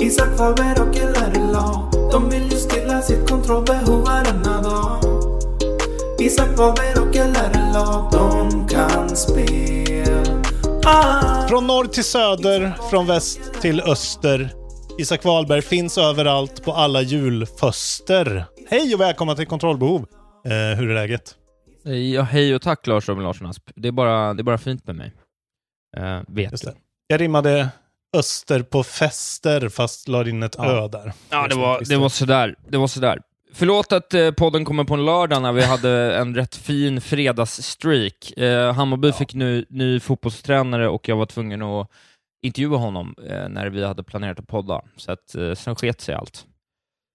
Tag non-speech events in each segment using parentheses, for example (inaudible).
Isak Faber och LRLA De vill ju stilla sitt kontrollbehov varenda dag Isak Faber och LRLA De kan spel ah. Från norr till söder, från väst till öster. Isak Wahlberg finns överallt på alla julföster. Hej och välkomna till Kontrollbehov. Eh, hur är läget? Ja, hej och tack Lars Robin Larsson Asp. Det är bara, det är bara fint med mig. Uh, vet Just du. det. Jag rimmade öster på fester fast la in ett Ja. ö där. Ja, det var, det var sådär. Det var sådär. Förlåt att eh, podden kommer på en lördag när vi (laughs) hade en rätt fin fredagsstreak. Eh, Hammarby fick nu ny fotbollstränare och jag var tvungen att intervjua honom eh, när vi hade planerat att podda. Så att, eh, sen sket sig allt.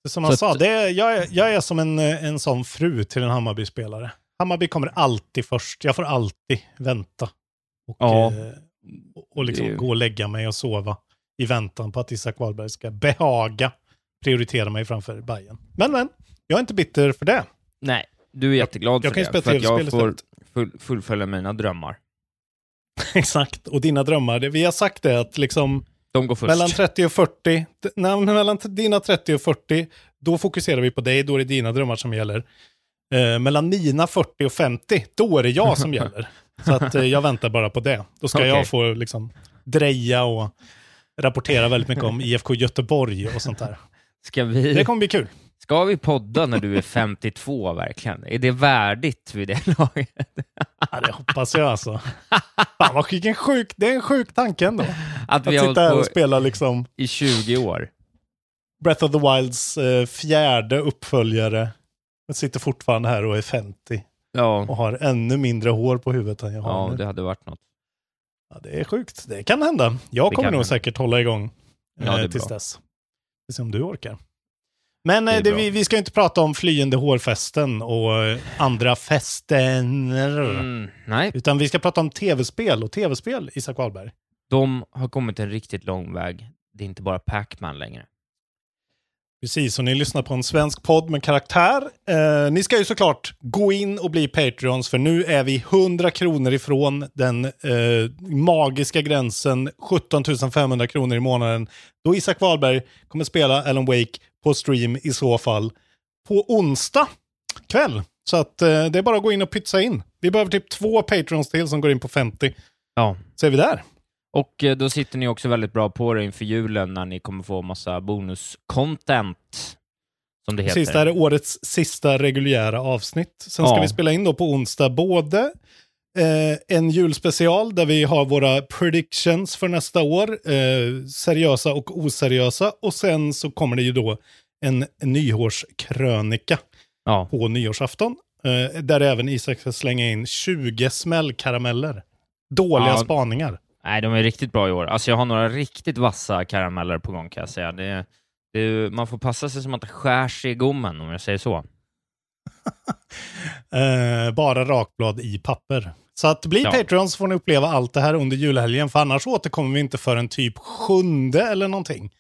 Som han Så sa, att- det är, jag, är, jag är som en, eh, en sån fru till en Hammarby-spelare. Hammarby kommer alltid först. Jag får alltid vänta. Och, Ja. Och, liksom är- gå och lägga mig och sova i väntan på att Isak Wahlberg ska behaga prioritera mig framför Bayern. Men men, jag är inte bitter för det. Nej, du är jätteglad jag för kan ju det. spela För att jag får full, fullfölja mina drömmar. (laughs) Exakt, och dina drömmar. Det, vi har sagt det att liksom De går först. mellan 30 och 40, d- nej, mellan dina 30 och 40, då fokuserar vi på dig, då är det dina drömmar som gäller. Eh, mellan mina 40 och 50, då är det jag som (laughs) gäller. Så att eh, jag väntar bara på det. Då ska Okej. jag få liksom dreja och rapportera väldigt mycket om IFK Göteborg och sånt där. Ska vi... Det kommer bli kul. Ska vi podda när du är 52 verkligen? Är det värdigt vid det laget? Ja, det hoppas jag alltså. Fan vad vilken sjuk, det är en sjuk tanke ändå. Att Att vi har sitta här och spela liksom i 20 år? Breath of the Wilds eh, fjärde uppföljare. Jag sitter fortfarande här och är 50 Ja, och har ännu mindre hår på huvudet än jag har ja nu. det hade varit något. Ja, det är sjukt. Det kan hända. Jag Det kommer kan nog hända. säkert hålla igång eh, Ja, det är tills bra. dess. Vi se om du orkar. Men Det eh, det, bra. vi, vi ska inte prata om flyende hårfästen och eh, andra fästener. Mm, nej, Utan vi ska prata om tv-spel och tv-spel, Isak Wahlberg. de har kommit en riktigt lång väg. Det är inte bara Pac-Man längre. Precis, och ni lyssnar på en svensk podd med karaktär. Eh, ni ska ju såklart gå in och bli Patreons, för nu är vi 100 kronor ifrån den eh, magiska gränsen 17 500 kronor i månaden. Då Isak Wahlberg kommer spela Alan Wake på stream i så fall på onsdag kväll. Så att eh, det är bara att gå in och pytsa in. Vi behöver typ två Patreons till som går in på 50. Ja, Så är vi där. Och eh, då sitter ni också väldigt bra på det inför julen när ni kommer få massa bonus-content, som det heter. Precis, det här är årets sista reguljära avsnitt. Sen ska Ja. vi spela in då på onsdag både eh, en julspecial där vi har våra predictions för nästa år, eh, seriösa och oseriösa. Och sen så kommer det ju då en, en nyårskrönika Ja, på nyårsafton. Eh, där även Isak ska slänga in 20 smällkarameller. Dåliga Ja. spaningar. Nej, de är riktigt bra i år. Alltså jag har några riktigt vassa karameller på gång kan jag säga. Det, det, man får passa sig som att det skär sig i gommen, om jag säger så. (laughs) Eh, bara rakblad i papper. Så att bli Ja. Patreon så får ni uppleva allt det här under julhelgen, för annars återkommer vi inte förrän typ sjunde eller någonting.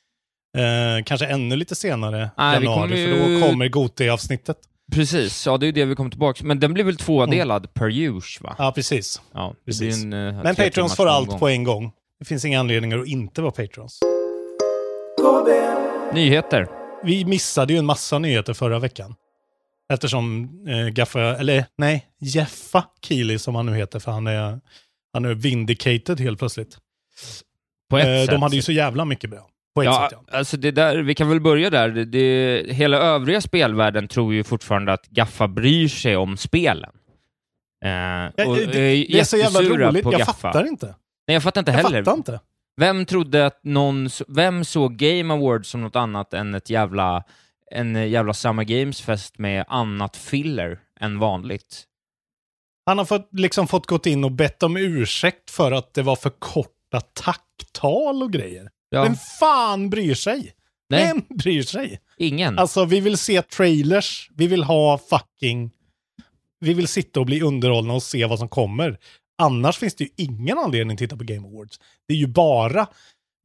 Eh, kanske ännu lite senare, Nej, januari, kommer för ju- då kommer Goti-avsnittet. Precis, ja det är det vi kommer tillbaka Men den blir väl tvådelad per use, va? Ja, precis. Ja, Precis. en, eh, Men timmars får allt på en gång. Det finns inga anledningar att inte vara Patreons. KB Nyheter. Vi missade ju en massa nyheter förra veckan. Eftersom eh, Gaffa, eller nej, Jeffa Keely som han nu heter, för han är, han är vindicated helt plötsligt. På ett Eh, sätt. de hade ju så jävla mycket bra. På ett ja, sätt ja. alltså det där, vi kan väl börja där. Det, det, hela övriga spelvärlden tror ju fortfarande att Gaffa bryr sig om spelen. Eh, Ja, och det, det är så jävla roligt, jag Gaffa. fattar inte. Nej, jag fattar inte Jag heller. fattar inte. Vem trodde att någon, vem såg Game Awards som något annat än ett jävla, en jävla Summer Games-fest med annat filler än vanligt? Han har fått, liksom fått gått in och bett om ursäkt för att det var för korta tacktal och grejer. Ja, Vem fan bryr sig? nej, Vem bryr sig? ingen. Alltså, vi vill se trailers, vi vill ha fucking... Vi vill sitta och bli underhållna och se vad som kommer. Annars finns det ju ingen anledning att titta på Game Awards. Det är ju bara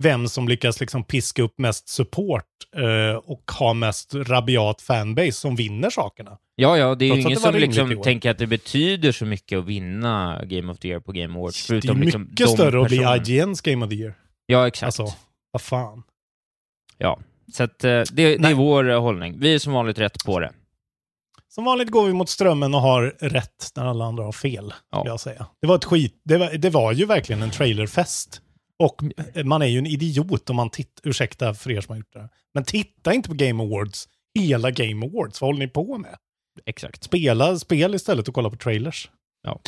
vem som lyckas liksom piska upp mest support eh, och ha mest rabiat fanbase som vinner sakerna. Ja, ja, det är ju ingen som liksom tänker att det betyder så mycket att vinna Game of the Year på Game Awards. det är mycket liksom större att bli. IGNs Game of the Year. Ja, exakt. Alltså, vad fan. Ja, så att, eh, det, det är vår eh, hållning. Vi är som vanligt rätt på det. Som vanligt går vi mot strömmen och har rätt när alla andra har fel, Ja. jag säga. Det var ett skit, det var, det var ju verkligen en trailerfest. Och man är ju en idiot om man tittar, ursäkta för er som har gjort det. här. Men titta inte på Game Awards, hela Game Awards, vad håller ni på med? Exakt. Spela spel istället och kolla på trailers. Ja.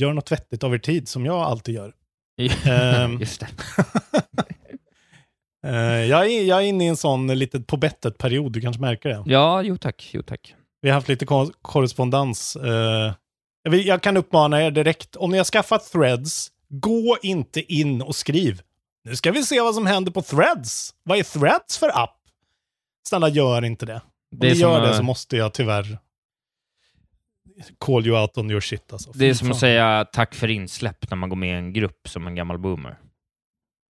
Gör något vettigt av er tid, som jag alltid gör. (laughs) Ehm. Just det. (laughs) Eh, jag, är, jag är inne i en sån lite på bettet-period, du kanske märker det. Ja, jo tack. Jo tack. Vi har haft lite ko- korrespondens. eh. jag, vill, jag kan uppmana er direkt, om ni har skaffat threads, gå inte in och skriv. Nu ska vi se vad som händer på threads. Vad är threads för app? Snälla, gör inte det. Om Det ni gör det eh, så måste jag tyvär call you out on your shit alltså. Det är som att säga tack för insläpp när man går med i en grupp som en gammal boomer.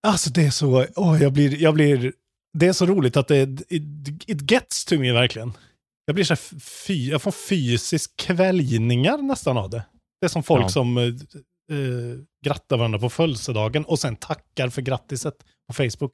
Alltså det är så, åh, jag blir, jag blir, det är så roligt att det, it, it gets to me verkligen. Jag blir så fy, jag får fysisk kväljningar nästan av det. Det är som folk Ja. som eh, grattar varandra på födelsedagen och sen tackar för grattiset på Facebook.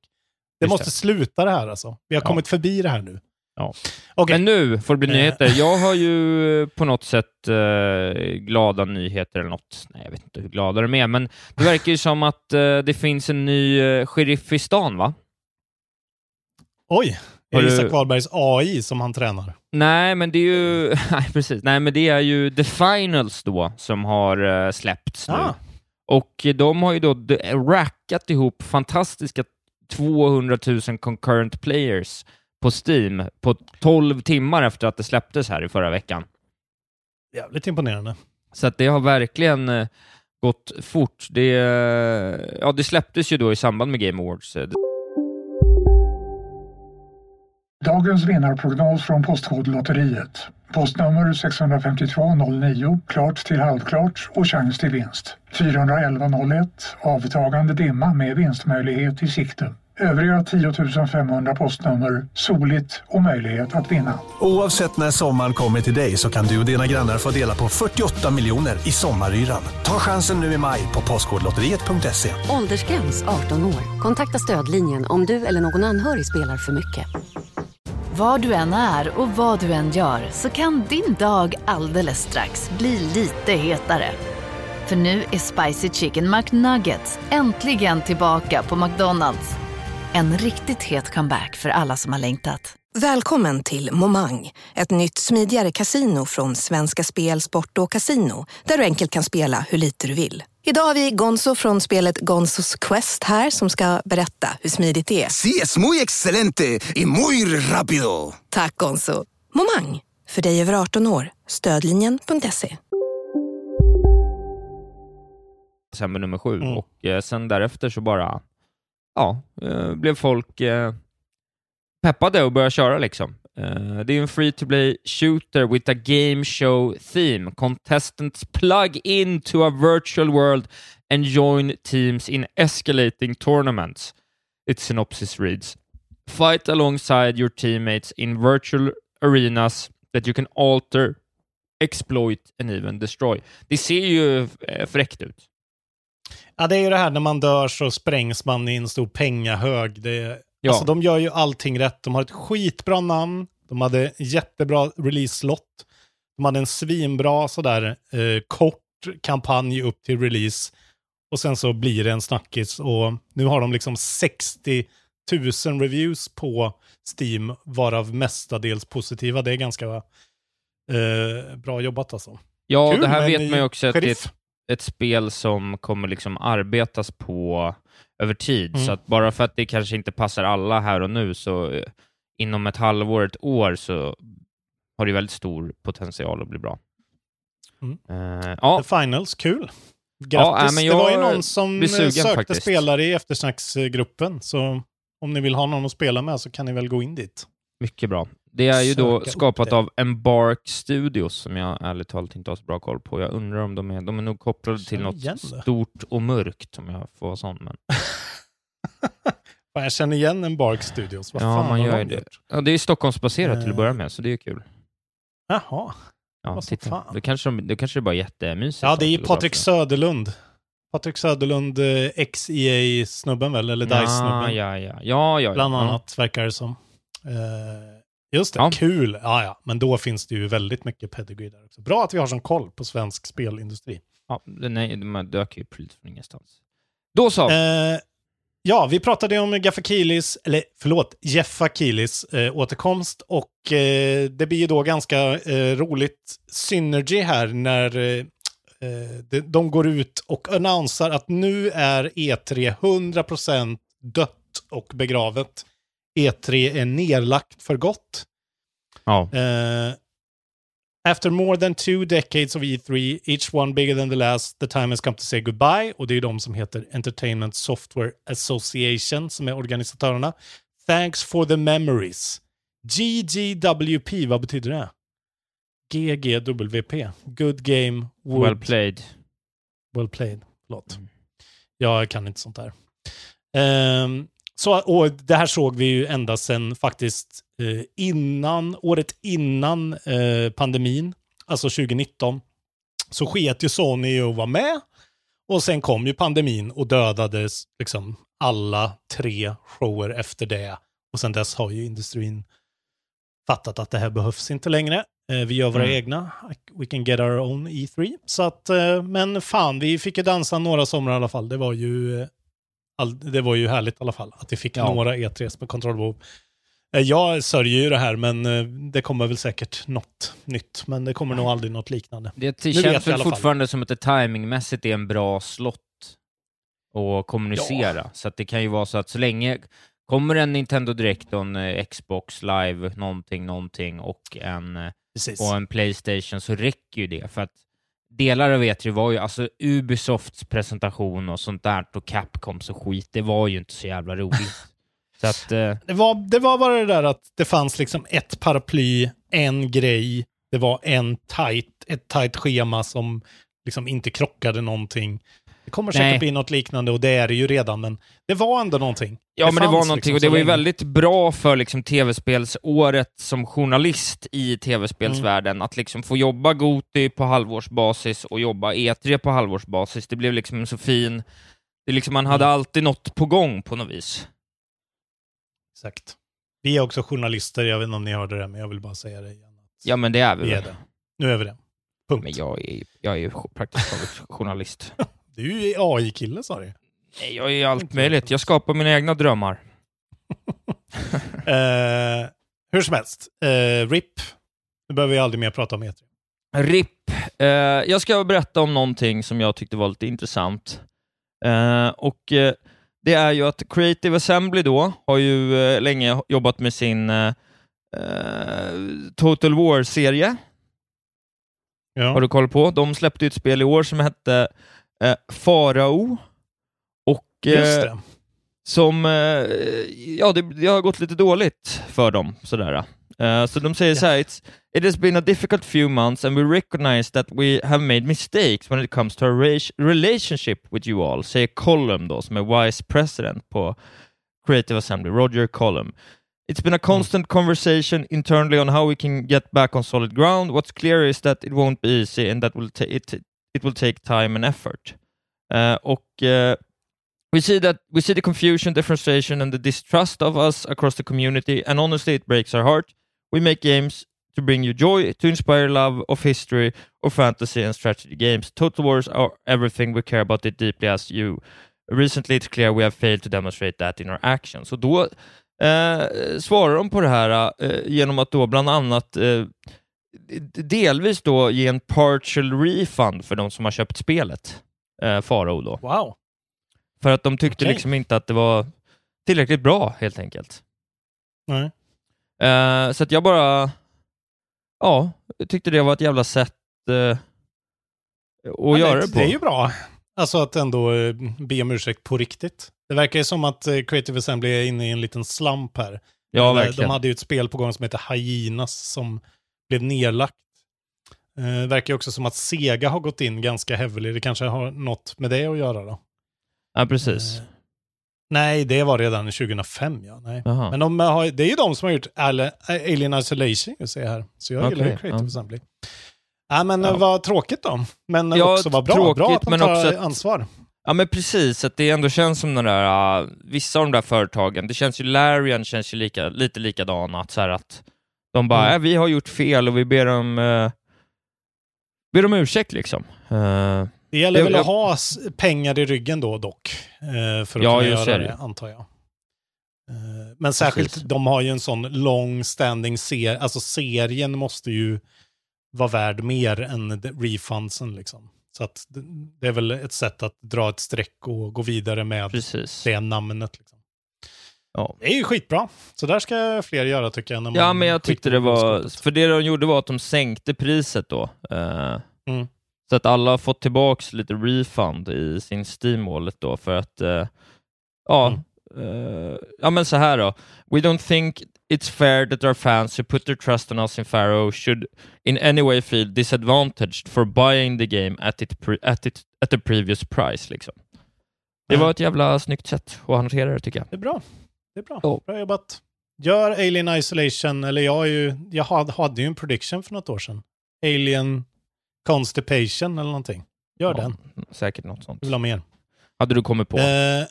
Det Just måste det. sluta det här alltså. Vi har Ja. kommit förbi det här nu. Ja. Okej. Men nu får det bli Eh. nyheter. Jag har ju på något sätt eh, glada nyheter eller något. Nej, jag vet inte hur glada de är, men det verkar ju som att eh, det finns en ny eh, sheriff i stan, va? Oj, är det Isak Wahlbergs AI som han tränar? Nej, men det är ju... (laughs) Nej, precis. Nej, men det är ju The Finals då som har eh, släppts nu. Ah. Och de har ju då rackat ihop fantastiska 200 000 concurrent players på Steam på 12 timmar efter att det släpptes här i förra veckan. Jävligt imponerande. Så att det har verkligen eh, gått fort. Det, ja, det släpptes ju då i samband med Game Awards. Eh, Dagens vinnarprognos från Postkodlotteriet. Postnummer 65209, klart till halvklart och chans till vinst. 41101, avtagande dimma med vinstmöjlighet i sikte. Övriga 10 500 postnummer, soligt och möjlighet att vinna. Oavsett när sommaren kommer till dig så kan du och dina grannar få dela på 48 miljoner i sommaryran. Ta chansen nu i maj på Postkodlotteriet.se. Åldersgräns 18 år. Kontakta stödlinjen om du eller någon anhörig spelar för mycket. Var du än är och vad du än gör så kan din dag alldeles strax bli lite hetare. För nu är Spicy Chicken McNuggets äntligen tillbaka på McDonalds. En riktigt het comeback för alla som har längtat. Välkommen till Momang, ett nytt smidigare kasino från Svenska Spel, Sport och Casino där du enkelt kan spela hur lite du vill. Idag har vi Gonzo från spelet Gonzos Quest här som ska berätta hur smidigt det är. Sí, es muy excelente y muy rápido. Tack Gonzo! Momang, för dig över 18 år. Stödlinjen.se. december nummer sju. Mm. Och eh, sen därefter så bara, ja, eh, blev folk eh, peppade och började köra liksom. Eh, det är en free to play shooter with a game show theme. Contestants plug into a virtual world and join teams in escalating tournaments. Its synopsis reads Fight alongside your teammates in virtual arenas that you can alter, exploit and even destroy. Det ser ju fräckt ut. Ja, det är ju det här när man dör så sprängs man i en stor pengahög. Det, Ja. Alltså, de gör ju allting rätt. De har ett skitbra namn. De hade jättebra release-slott. De hade en svinbra sådär eh, kort kampanj upp till release. Och sen så blir det en snackis. Och nu har de liksom 60 000 reviews på Steam, varav mestadels positiva. Det är ganska eh, bra jobbat alltså. Ja, Kul det här vet man ju också att det är ett, ett spel som kommer liksom arbetas på över tid. Mm. Så att bara för att det kanske inte passar alla här och nu, så eh, inom ett halvår, ett år, så har det väldigt stor potential att bli bra. Mm. Eh, ja, The Finals, kul. Ja, Grattis. men det var ju någon som eh, sökte faktiskt. spelare i eftersnacksgruppen. Så om ni vill ha någon att spela med så kan ni väl gå in dit. mycket bra. Det är ju då skapat av Embark Studios, som jag ärligt talat inte har så bra koll på. Jag undrar om de är, de är nog kopplade till något igen stort och mörkt, om jag får vara sån. Men... (laughs) Jag känner igen en Bark Studios. Vad Ja, fan man har gör de det. Ja, det är Stockholmsbaserat till att Eh. börja med, så det är kul. Jaha. Ja, Vad titta. fan. Då kanske, de, då kanske det bara är jättemysigt. Ja, det är ju Patrik. Söderlund. Patrik Söderlund, eh, ex-EA-snubben väl, eller DICE-snubben. Ja, ja, ja. ja, ja, Bland annat, verkar det som. Eh, just det, Ja. kul. Ja, ja, men då finns det ju väldigt mycket pedigree där också. Bra att vi har sån koll på svensk spelindustri. Ja, nej, de dök ju lite från ingenstans. Då så. Eh, ja, vi pratade om Gaffa Kilis, eller förlåt, Jeffa Kilis eh, återkomst och eh, det blir ju då ganska eh, roligt synergy här när eh, eh, de, de går ut och annonsar att nu är E3 100% dött och begravet. E3 är nerlagt för gott. ja. Uh, after more than two decades of E3, each one bigger than the last, the time has come to say goodbye. Och det är de som heter Entertainment Software Association som är organisatörerna. Thanks for the memories. GGWP, vad betyder det? GGWP. Good game, wood, Well played. well played. Förlåt. Mm. Jag kan inte sånt där. Ehm, så, och det här såg vi ju ända sedan faktiskt eh, innan, året innan eh, pandemin, alltså 2019, så sket ju Sony i att vara med. Och sen kom ju pandemin och dödades liksom alla tre shower efter det. Och sen dess har ju industrin fattat att det här behövs inte längre. Eh, vi gör våra Mm. egna. We can get our own E3. Så att, eh, men fan, vi fick ju dansa några somrar i alla fall. Det var ju, eh, all, det var ju härligt i alla fall. Att vi fick Ja. några E3s med kontrollbehov. Eh, Jag sörjer ju det här, men eh, det kommer väl säkert något nytt. Men det kommer nog aldrig något liknande. Det känns väl fortfarande som att det timingmässigt är en bra slott att kommunicera. Så att det kan ju vara så att så länge kommer en Nintendo Direct en eh, Xbox Live, någonting, någonting och en, Precis. och en Playstation så räcker ju det. För att delar av E3 var ju, alltså Ubisofts presentation och sånt där och Capcoms och skit, det var ju inte så jävla roligt. (laughs) så att, eh, Det var, det var bara det där att det fanns liksom ett paraply, en grej, det var en tight, ett tight schema som liksom inte krockade någonting. Det kommer säkert Nej. bli något liknande och det är det ju redan, men det var ändå någonting. Ja, men det var någonting, liksom och det var ju väldigt bra för liksom, tv-spelsåret som journalist i tv-spelsvärlden, Mm. att liksom få jobba Goti på halvårsbasis och jobba E3 på halvårsbasis. Det blev liksom så fin... Det liksom, man hade Mm. alltid något på gång på något vis. Exakt. Vi är också journalister, jag vet inte om ni hörde det, men jag vill bara säga det igen. Ja, men det är vi Vi är det. Nu är vi det. Punkt. Men jag är, jag är ju praktiskt taget journalist. (laughs) Du är ju AI-kille sa du. Nej, jag är ju allt möjligt. Jag skapar mina egna drömmar. (laughs) Eh, hur som helst, eh, RIP. Nu behöver vi aldrig mer prata om E E3. RIP. Eh, jag ska berätta om någonting som jag tyckte var lite intressant. Eh, och eh, Det är ju att Creative Assembly då har ju eh, länge jobbat med sin Total War-serie. Ja. Har du koll på? De släppte ju ett spel i år som hette eh, Farao. Och eh, det. som, eh, ja det, det har gått lite dåligt för dem. Sådär. Eh, så de säger så här, It's, it has been a difficult few months and we recognize that we have made mistakes when it comes to our relationship with you all, säger Colum då, som är vice president på Creative Assembly, Roger Colum. It's been a constant conversation internally on how we can get back on solid ground. What's clear is that it won't be easy and that will it, it will take time and effort. Uh, och uh, we see that we see the confusion, the frustration, and the distrust of us across the community, and honestly, it breaks our heart. We make games to bring you joy, to inspire love of history or fantasy and strategy games. Total Wars are everything we care about it deeply as you. Recently, it's clear we have failed to demonstrate that in our actions. Så då eh, svarar de på det här eh, genom att då bland annat eh, delvis då ge en partial refund för de som har köpt spelet, eh, Farao då. Wow. För att de tyckte Okej. liksom inte att det var tillräckligt bra, helt enkelt. Nej. Eh, så att jag bara, ja, tyckte det var ett jävla sätt eh, att Ja, göra det, det på. det är ju bra. Alltså att ändå eh, be om ursäkt på riktigt. Det verkar ju som att eh, Creative Assembly är inne i en liten slump här. ja, verkligen. De hade ju ett spel på gång som heter Hyenas som blev nedlagt. Eh, verkar också som att Sega har gått in ganska heavily. Det kanske har något med det att göra då. Ja, precis. Eh, Nej, det var redan 2005 ja. Nej. Men de har, det är ju de som har gjort Al- Alien Isolation, jag ser här. Så jag gillar ju Creative ja. Assembly. Ja, men Ja. vad tråkigt då. Men Ja, också vad bra. tråkigt, bra att de tar att- ansvar. Ja men precis, att det ändå känns som den där, uh, vissa av de där företagen, det känns ju, Larian känns ju lika, lite likadana, att så här att de bara, Mm. äh, vi har gjort fel och vi ber om, uh, ber om ursäkt liksom. Uh, Det gäller Jag- väl jag- att ha pengar i ryggen då dock, eh, för att Ja, kunna göra det. det, antar jag. Eh, Men särskilt, Precis. de har ju en sån long standing serie, alltså serien måste ju vara värd mer än refundsen liksom. Så att det- det är väl ett sätt att dra ett streck och gå vidare med precis. det namnet. Liksom. Ja. Det är ju skitbra. Så där ska fler göra tycker jag. Ja, men jag tyckte det var, för det de gjorde var att de sänkte priset då. eh, Mm. Så att alla har fått tillbaks lite refund i sin Steam-wallet då, för att, eh, ja, eh, ja men så här då. We don't think it's fair that our fans who put their trust on us in Pharaoh should in any way feel disadvantaged for buying the game at, it at, it, at the previous price. Liksom. Det Nej. var ett jävla snyggt sätt att hantera det tycker jag. Det är bra. Det är bra. Ja. Bra jobbat. Gör Alien Isolation, eller jag, ju, jag hade, hade ju en prediction för något år sedan. Alien Constipation eller någonting. Gör Ja, den. Säkert något sånt. Jag vill ha mer. Hade du kommit på? Eh,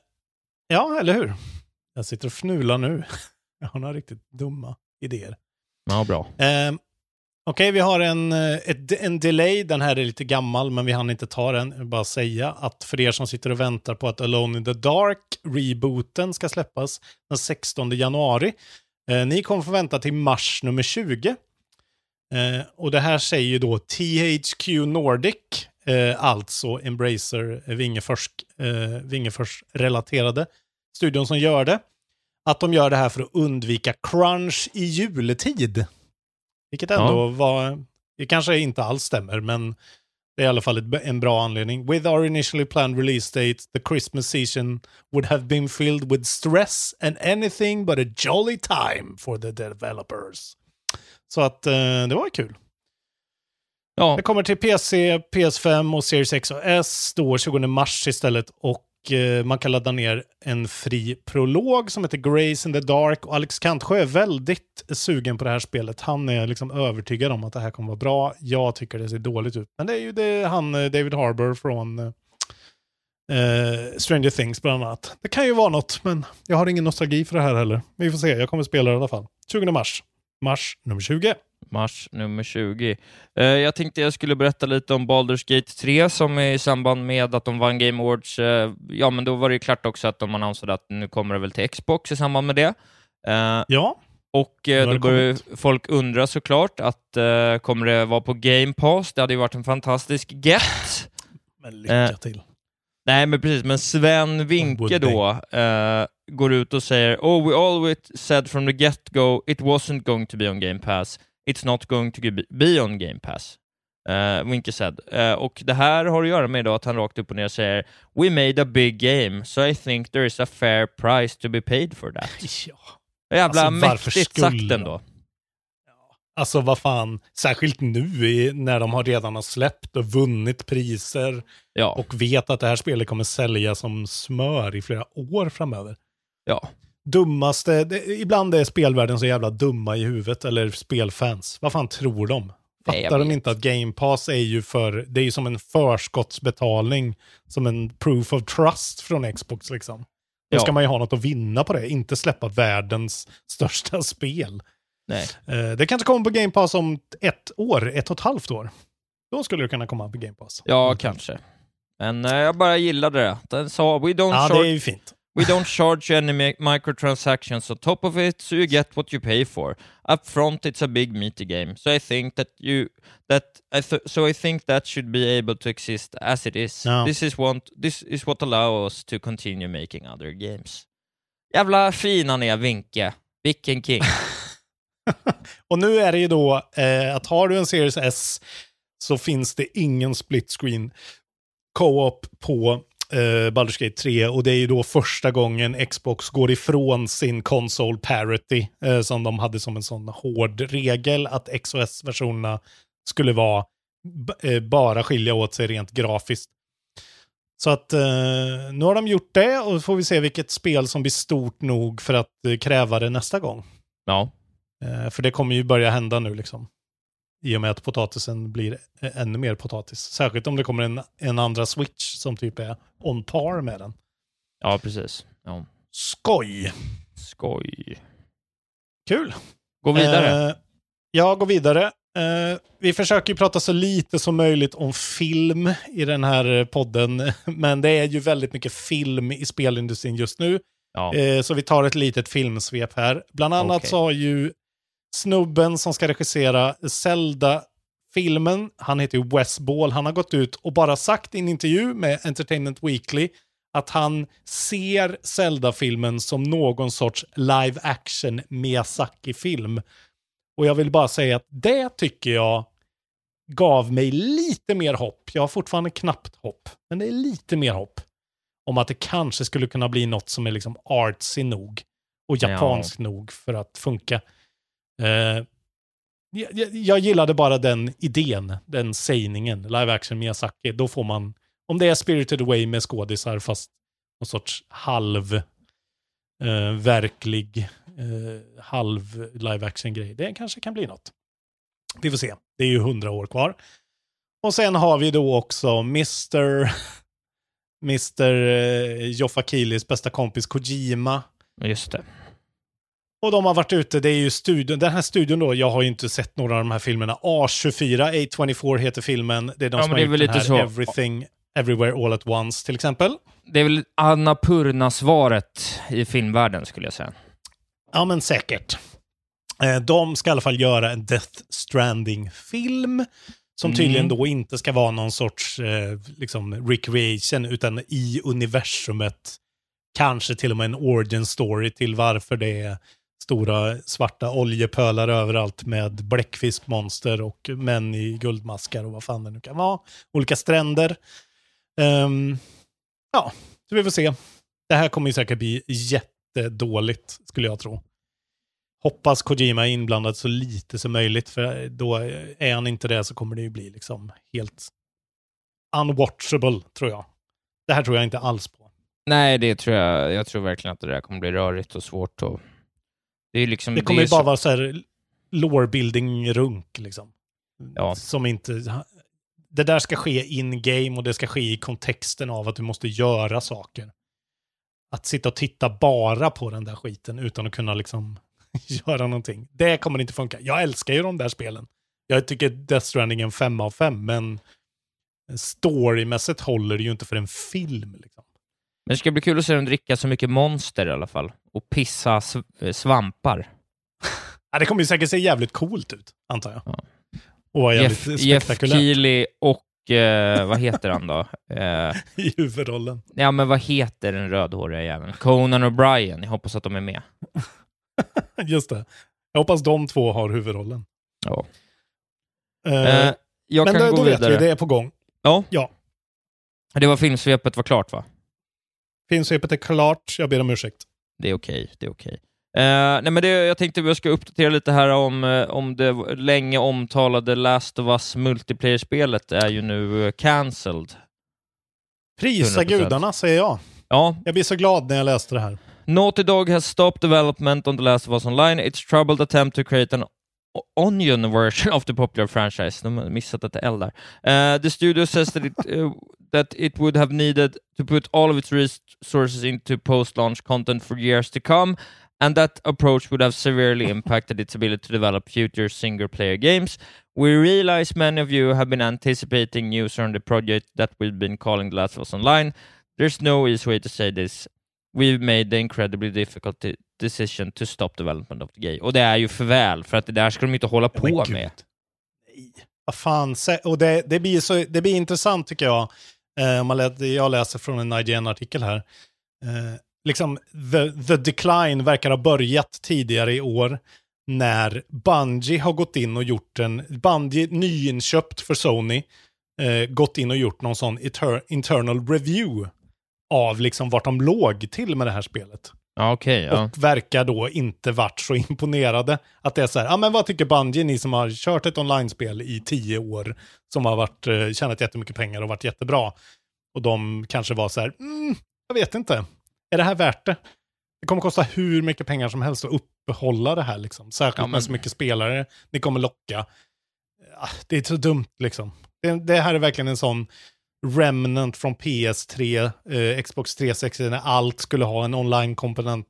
ja, eller hur? Jag sitter och fnular nu. (laughs) jag har några riktigt dumma idéer. Ja, bra. Eh, Okej, vi har en, eh, ett, en delay. Den här är lite gammal, men vi hann inte ta den. Jag vill bara säga att för er som sitter och väntar på att Alone in the Dark, rebooten, ska släppas den 16 januari. Eh, ni kommer få vänta till mars nummer 20. Eh, och det här säger ju då THQ Nordic, eh, alltså Embracer eh, Wingefors, eh, Wingefors-relaterade studion som gör det. Att de gör det här för att undvika crunch i juletid. Vilket ändå Ja. var, det kanske inte alls stämmer, men det är i alla fall en bra anledning. With our initially planned release date, the Christmas season would have been filled with stress and anything but a jolly time for the developers. Så att eh, det var kul. Ja, Det kommer till PC, PS5 och Series X och S då 20 mars istället. Och Eh, man kan ladda ner en fri prolog som heter Grace in the Dark. Och Alex Kantsjö är väldigt sugen på det här spelet. Han är liksom övertygad om att det här kommer vara bra. Jag tycker det ser dåligt ut. Men det är ju det, han eh, David Harbour från eh, eh, Stranger Things bland annat. Det kan ju vara något, men jag har ingen nostalgi för det här heller. Vi får se, jag kommer spela det i alla fall. 20 mars. Mars nummer 20 mars nummer 20. Eh, jag tänkte jag skulle berätta lite om Baldur's Gate 3 som är i samband med att de vann Game Awards. Eh, ja, men då var det ju klart också att de annonserade att nu kommer det väl till Xbox i samband med det. Eh, Ja, och eh, då kommit. folk undra såklart att eh, kommer det vara på Game Pass? Det hade ju varit en fantastisk get. men lycka Eh, till. Nej, men precis. Men Sven Winke då eh, går ut och säger Oh, we always said from the get-go it wasn't going to be on Game Pass. It's not going to be- on Game Pass. Uh, Winke said. Eh, och det här har att göra med då att han rakt upp och ner säger We made a big game, so I think there is a fair price to be paid for that. (laughs) Ja. Jävla Alltså, varför mäktigt skulle sagt ändå. Alltså vad fan, särskilt nu i, när de har redan har släppt och vunnit priser Ja, och vet att det här spelet kommer sälja som smör i flera år framöver. ja. Dummaste, det, ibland är spelvärlden så jävla dumma i huvudet, eller spelfans. Vad fan tror de? Fattar de inte att Game Pass är ju för, det är ju som en förskottsbetalning, som en proof of trust från Xbox liksom. Då Ja. ska man ju ha något att vinna på det, inte släppa världens (laughs) största spel. Nej. Eh, det kanske kommer på Game Pass om ett år, ett och ett halvt år. Då skulle det kunna komma på Game Pass. Ja, kanske. Men eh, jag bara gillade det. Den sa We don't Ja, det charge är ju fint. We don't charge any mi- microtransactions on top of it, so you get what you pay for. Up front, it's a big meaty game, so I think that you that I th- so I think that should be able to exist as it is. Ja. This is what this is what allows us to continue making other games. Jävla fin han är, Vinke. Vilken king. (laughs) (laughs) Och nu är det ju då eh, att har du en Series S så finns det ingen split screen co-op på eh, Baldur's Gate 3 och det är ju då första gången Xbox går ifrån sin console parity eh, som de hade som en sån hård regel att X och S-versionerna skulle vara eh, bara skilja åt sig rent grafiskt. Så att eh, nu har de gjort det och får vi se vilket spel som blir stort nog för att eh, kräva det nästa gång. ja. Eh, för det kommer ju börja hända nu liksom. I och med att potatisen blir ännu mer potatis. Särskilt om det kommer en, en andra switch som typ är on par med den. Ja, precis. Ja. Skoj! Skoj. Kul! Gå vidare. Eh, ja, gå vidare. Eh, vi försöker ju prata så lite som möjligt om film i den här podden, (laughs) men det är ju väldigt mycket film i spelindustrin just nu. ja. Eh, så vi tar ett litet filmsvep här. Bland annat Okej. så har ju snubben som ska regissera Zelda-filmen, han heter ju Wes Ball, han har gått ut och bara sagt i en intervju med Entertainment Weekly att han ser Zelda-filmen som någon sorts live action Miyazaki-film. Och jag vill bara säga att det tycker jag gav mig lite mer hopp. Jag har fortfarande knappt hopp, men det är lite mer hopp om att det kanske skulle kunna bli något som är liksom artsy nog och Ja. japansk nog för att funka. Eh, jag, jag- gillade bara den idén, den sägningen, live action Miyazaki. Då får man, om det är Spirited Away med skådisar fast någon sorts halv eh, verklig, eh, halv live action grej. Det kanske kan bli något. Vi får se. Det är ju hundra år kvar. Och sen har vi då också Mr. Mr. Eh, Joffa Kilis bästa kompis Kojima. Just det. Och de har varit ute, det är ju studion, den här studion då, jag har ju inte sett några av de här filmerna. A24, A24 heter filmen. Det är de Ja, som har gjort den här så. Everything, Everywhere All At Once till exempel. Det är väl Annapurna-svaret i filmvärlden, skulle jag säga. Ja, men säkert. Eh, De ska i alla fall göra en Death Stranding-film. Som tydligen Mm. då inte ska vara någon sorts eh, liksom recreation, utan i universumet. Kanske till och med en origin story till varför det är stora svarta oljepölar överallt med bläckfiskmonster och män i guldmaskar och vad fan det nu kan vara. Olika stränder. Um, ja, så vi får se. Det här kommer ju säkert bli jättedåligt, skulle jag tro. Hoppas Kojima är inblandad så lite som möjligt, för då är han inte det så kommer det ju bli liksom helt unwatchable, tror jag. Det här tror jag inte alls på. Nej, det tror jag. Jag tror verkligen att det där kommer bli rörigt och svårt. Och... Det är liksom... Det kommer är ju bara så- vara så här lore-building-runk, liksom. Ja. Som inte... Det där ska ske in-game och det ska ske i kontexten av att du måste göra saker. Att sitta och titta bara på den där skiten utan att kunna liksom (laughs) göra någonting. Det kommer inte funka. Jag älskar ju de där spelen. Jag tycker Death Stranding är en femma av fem, men storymässigt håller det ju inte för en film. Liksom. Men det ska bli kul att se dem dricka så mycket monster i alla fall. Och pissa sv- svampar. Ja, det kommer ju säkert se jävligt coolt ut, antar jag. Ja. Och vara jävligt Jeff, Jeff spektakulärt Keely och... Eh, vad heter han då? (laughs) Eh, i huvudrollen. ja, men vad heter den rödhåriga jäveln? Conan O'Brien. Jag hoppas att de är med. (laughs) Just det. Jag hoppas de två har huvudrollen. Ja. Eh, Eh, jag men kan då, gå då vet vidare. vi, det är på gång. Ja. Ja. Det var filmsvepet var klart, va? Filmsvepet är klart, jag ber om ursäkt. Det är okej, det är okej. Eh, nej men det, jag tänkte vi ska uppdatera lite här om, eh, om det länge omtalade Last of Us multiplayer-spelet är ju nu eh, cancelled. Prisa 100%. gudarna, säger jag. Ja, Jag blir så glad när jag läste det här. Naughty Dog has stopped development on The Last of Us Online. It's troubled attempt to create an onion version of the popular franchise. De har missat ett L där. Uh, the studio says that it, uh, that it would have needed to put all of its resources into post-launch content for years to come, and that approach would have severely impacted its ability to develop future single-player games. We realize many of you have been anticipating news on the project that we've been calling The Last of Us Online. There's no easy way to say this we've made the incredibly difficult de- decision to stop development of the game. Och det är ju för väl, för att det där ska de inte hålla på Men med. Nej. Vad fan, och det, det, blir så, det blir intressant tycker jag. Eh, om man lä- jag läser från en IGN-artikel här. Eh, liksom, the, the decline verkar ha börjat tidigare i år när Bungie har gått in och gjort en, Bungie nyinköpt för Sony, eh, gått in och gjort någon sån eter, internal review av liksom vart de låg till med det här spelet. Ja, okej. ja. Och verkar då inte varit så imponerade. Att det är så här, ja men vad tycker Bungie, ni som har kört ett online-spel i tio år, som har varit, eh, tjänat jättemycket pengar och varit jättebra. Och de kanske var så här, mm, jag vet inte, är det här värt det? Det kommer kosta hur mycket pengar som helst att uppehålla det här liksom. Särskilt Ja, men- med så mycket spelare ni kommer locka. ah, det är så dumt liksom. Det, det här är verkligen en sån remnant från PS3, eh, Xbox 360, när allt skulle ha en online-komponent.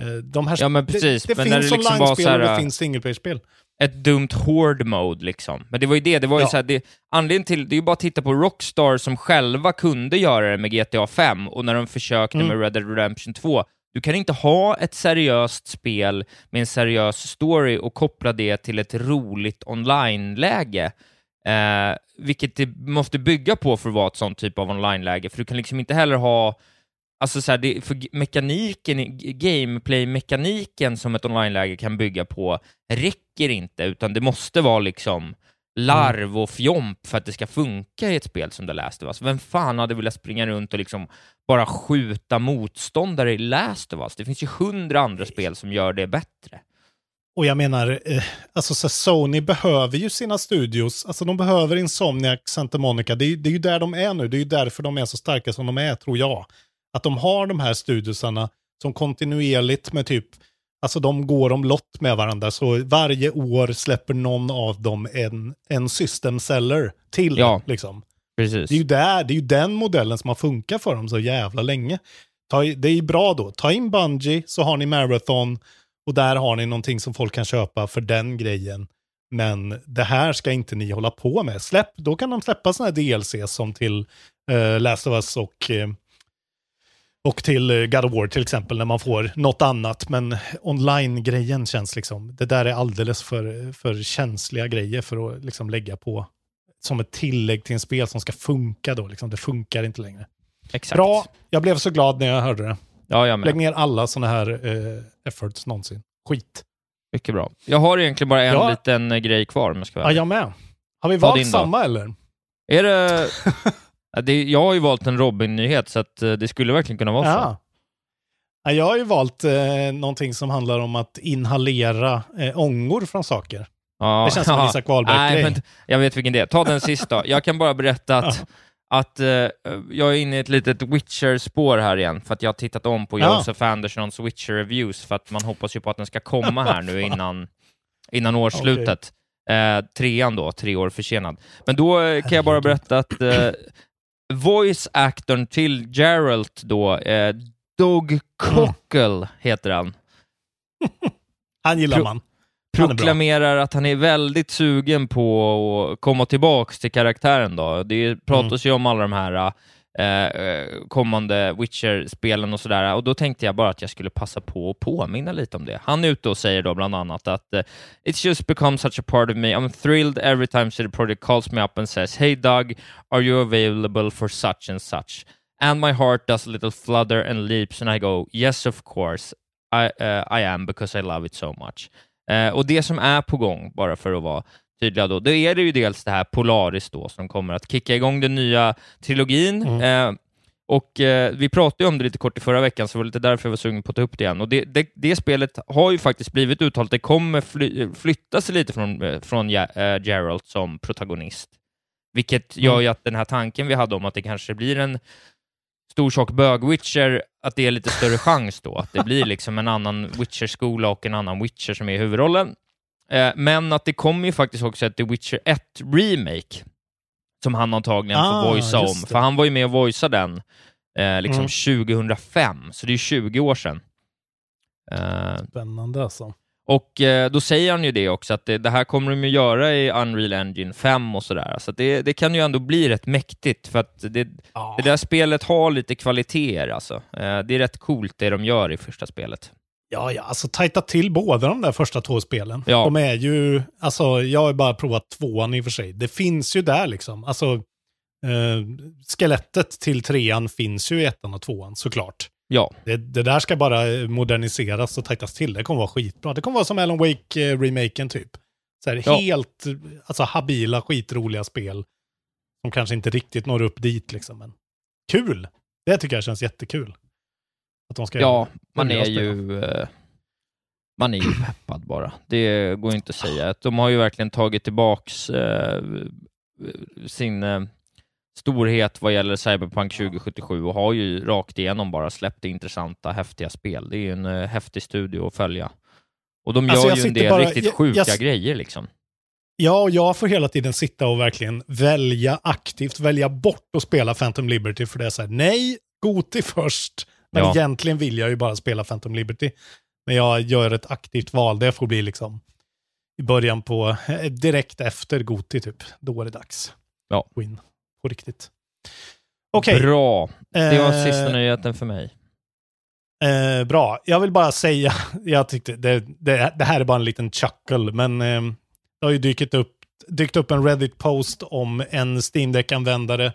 Eh, de här, Ja, men precis. Det, det Men finns liksom online-spel och det finns single player-spel. ett dumt horde mode liksom. Men det var ju det, det var ju Ja. så här, det, anledningen till, det är ju bara att titta på Rockstar som själva kunde göra det med GTA 5 och när de försökte Mm. med Red Dead Redemption 2. Du kan inte ha ett seriöst spel med en seriös story och koppla det till ett roligt online-läge. Eh, vilket det måste bygga på för att vara ett sånt typ av online-läge, för du kan liksom inte heller ha Alltså så här, det, för mekaniken, gameplay-mekaniken som ett online-läge kan bygga på räcker inte, utan det måste vara liksom larv och fjomp för att det ska funka i ett spel som The Last of Us. Vem fan hade velat springa runt och liksom bara skjuta motståndare i Last of Us? Det finns ju hundra andra spel som gör det bättre. Och jag menar, eh, alltså så Sony behöver ju sina studios, alltså de behöver Insomniac, Santa Monica, det är, ju- det är ju där de är nu, det är ju därför de är så starka som de är, tror jag. Att de har de här studiosarna som kontinuerligt med typ, alltså de går omlott med varandra, så varje år släpper någon av dem en, en system seller till. Ja. Liksom. Precis. Det är ju där, det är ju den modellen som har funkat för dem så jävla länge. Ta, det är ju bra då, ta in Bungie så har ni Marathon och där har ni någonting som folk kan köpa för den grejen. Men det här ska inte ni hålla på med. Släpp, då kan de släppa sådana här DLC som till uh, Last of Us och, eh, och till eh, God of War till exempel när man får något annat. Men online-grejen känns liksom, det där är alldeles för, för känsliga grejer för att liksom lägga på som ett tillägg till en spel som ska funka då. Liksom. Det funkar inte längre. Exakt. Bra, jag blev så glad när jag hörde det. Ja, jag med. Lägg ner alla sådana här eh, efforts någonsin. Skit. Mycket bra. Jag har egentligen bara en Ja. liten eh, grej kvar om jag ska vara Ja, ärlig. jag med. Har vi Ta valt din då. samma eller? Är det... (laughs) Ja, det... Jag har ju valt en Robin-nyhet, så att eh, det skulle verkligen kunna vara så. Ja. ja. Jag har ju valt eh, någonting som handlar om att inhalera eh, ångor från saker. Ja. Det känns som en Isak (laughs) Nej, Wahlberg-grej. men jag vet vilken det är. Ta den sista. Jag kan bara berätta att, (laughs) att eh, jag är inne i ett litet Witcher-spår här igen, för att jag har tittat om på Ja. Joseph Andersons Witcher-reviews, för att man hoppas ju på att den ska komma här nu (laughs) innan, innan årsslutet. Eh, trean då, tre år försenad. Men då eh, kan jag bara berätta att eh, voice-actorn till Geralt då, eh, Doug Cockle heter han. (laughs) Han gillar man. Proklamerar att han är väldigt sugen på att komma tillbaks till karaktären. Då. Det pratas ju om alla de här eh, eh, kommande Witcher-spelen och sådär, och då tänkte jag bara att jag skulle passa på att påminna lite om det. Han är ute och säger då bland annat att eh, It's just become such a part of me. I'm thrilled every time City Project calls me up and says Hey Doug, are you available for such and such? And my heart does a little flutter and leaps and I go Yes of course, I, uh, I am because I love it so much. Eh, och det som är på gång, bara för att vara tydliga då, då är det ju dels det här Polaris då, som kommer att kicka igång den nya trilogin. Eh, och eh, vi pratade ju om det lite kort i förra veckan, så det var lite därför jag var sugen på att ta upp det igen. Och det, det, det spelet har ju faktiskt blivit uttalat, det kommer fly, flytta sig lite från, eh, från ja, eh, Geralt som protagonist. Vilket gör ju att den här tanken vi hade om att det kanske blir en stor tjock bög-Witcher, att det är lite större chans då, att det blir liksom en annan Witcher-skola och en annan Witcher som är i huvudrollen. Eh, men att det kommer ju faktiskt också ett The Witcher 1 Remake, som han antagligen Ah, får voicea om, det. för han var ju med och voiceade den eh, liksom Mm. 2005, så det är 20 år sedan. Eh, Spännande alltså. Och eh, då säger han ju det också, att det, det här kommer de ju göra i Unreal Engine 5 och sådär. Så det, det kan ju ändå bli rätt mäktigt, för att det, Ja. det där spelet har lite kvaliteter alltså. Eh, det är rätt coolt det de gör i första spelet. Ja, ja, alltså tajta till båda de där första två spelen. Ja. De är ju, alltså jag har bara provat tvåan i och för sig. Det finns ju där liksom. Alltså, eh, skelettet till trean finns ju i ettan och tvåan såklart. Ja, Det, det där ska bara moderniseras och tajtas till. Det kommer vara skitbra. Det kommer vara som Alan Wake-remaken typ. Så här, Ja. Helt alltså, habila, skitroliga spel. Som kanske inte riktigt når upp dit liksom. Men kul! Det tycker jag känns jättekul. Att de ska ja man är ju... Eh, man är ju peppad bara. Det går ju inte att säga. De har ju verkligen tagit tillbaks eh, sin eh, storhet vad gäller Cyberpunk 2077 och har ju rakt igenom bara släppt intressanta, häftiga spel. Det är ju en eh, häftig studio att följa. Och de Alltså, gör ju en del bara- riktigt jag- sjuka jag- grejer liksom. Ja, och jag får hela tiden sitta och verkligen välja aktivt, välja bort att spela Phantom Liberty för det är så här, nej, Goti först. Men Ja. egentligen vill jag ju bara spela Phantom Liberty. Men jag gör ett aktivt val, det får bli liksom i början på, eh, direkt efter Goti typ. Då är det dags. Ja. Gå in på riktigt. Okej. Bra. Det var Eh, sista nyheten för mig. Eh, bra. Jag vill bara säga, (laughs) jag tyckte det, det, det här är bara en liten chuckle, men eh, det har ju dykt upp, dykt upp en Reddit-post om en Steam Deck-användare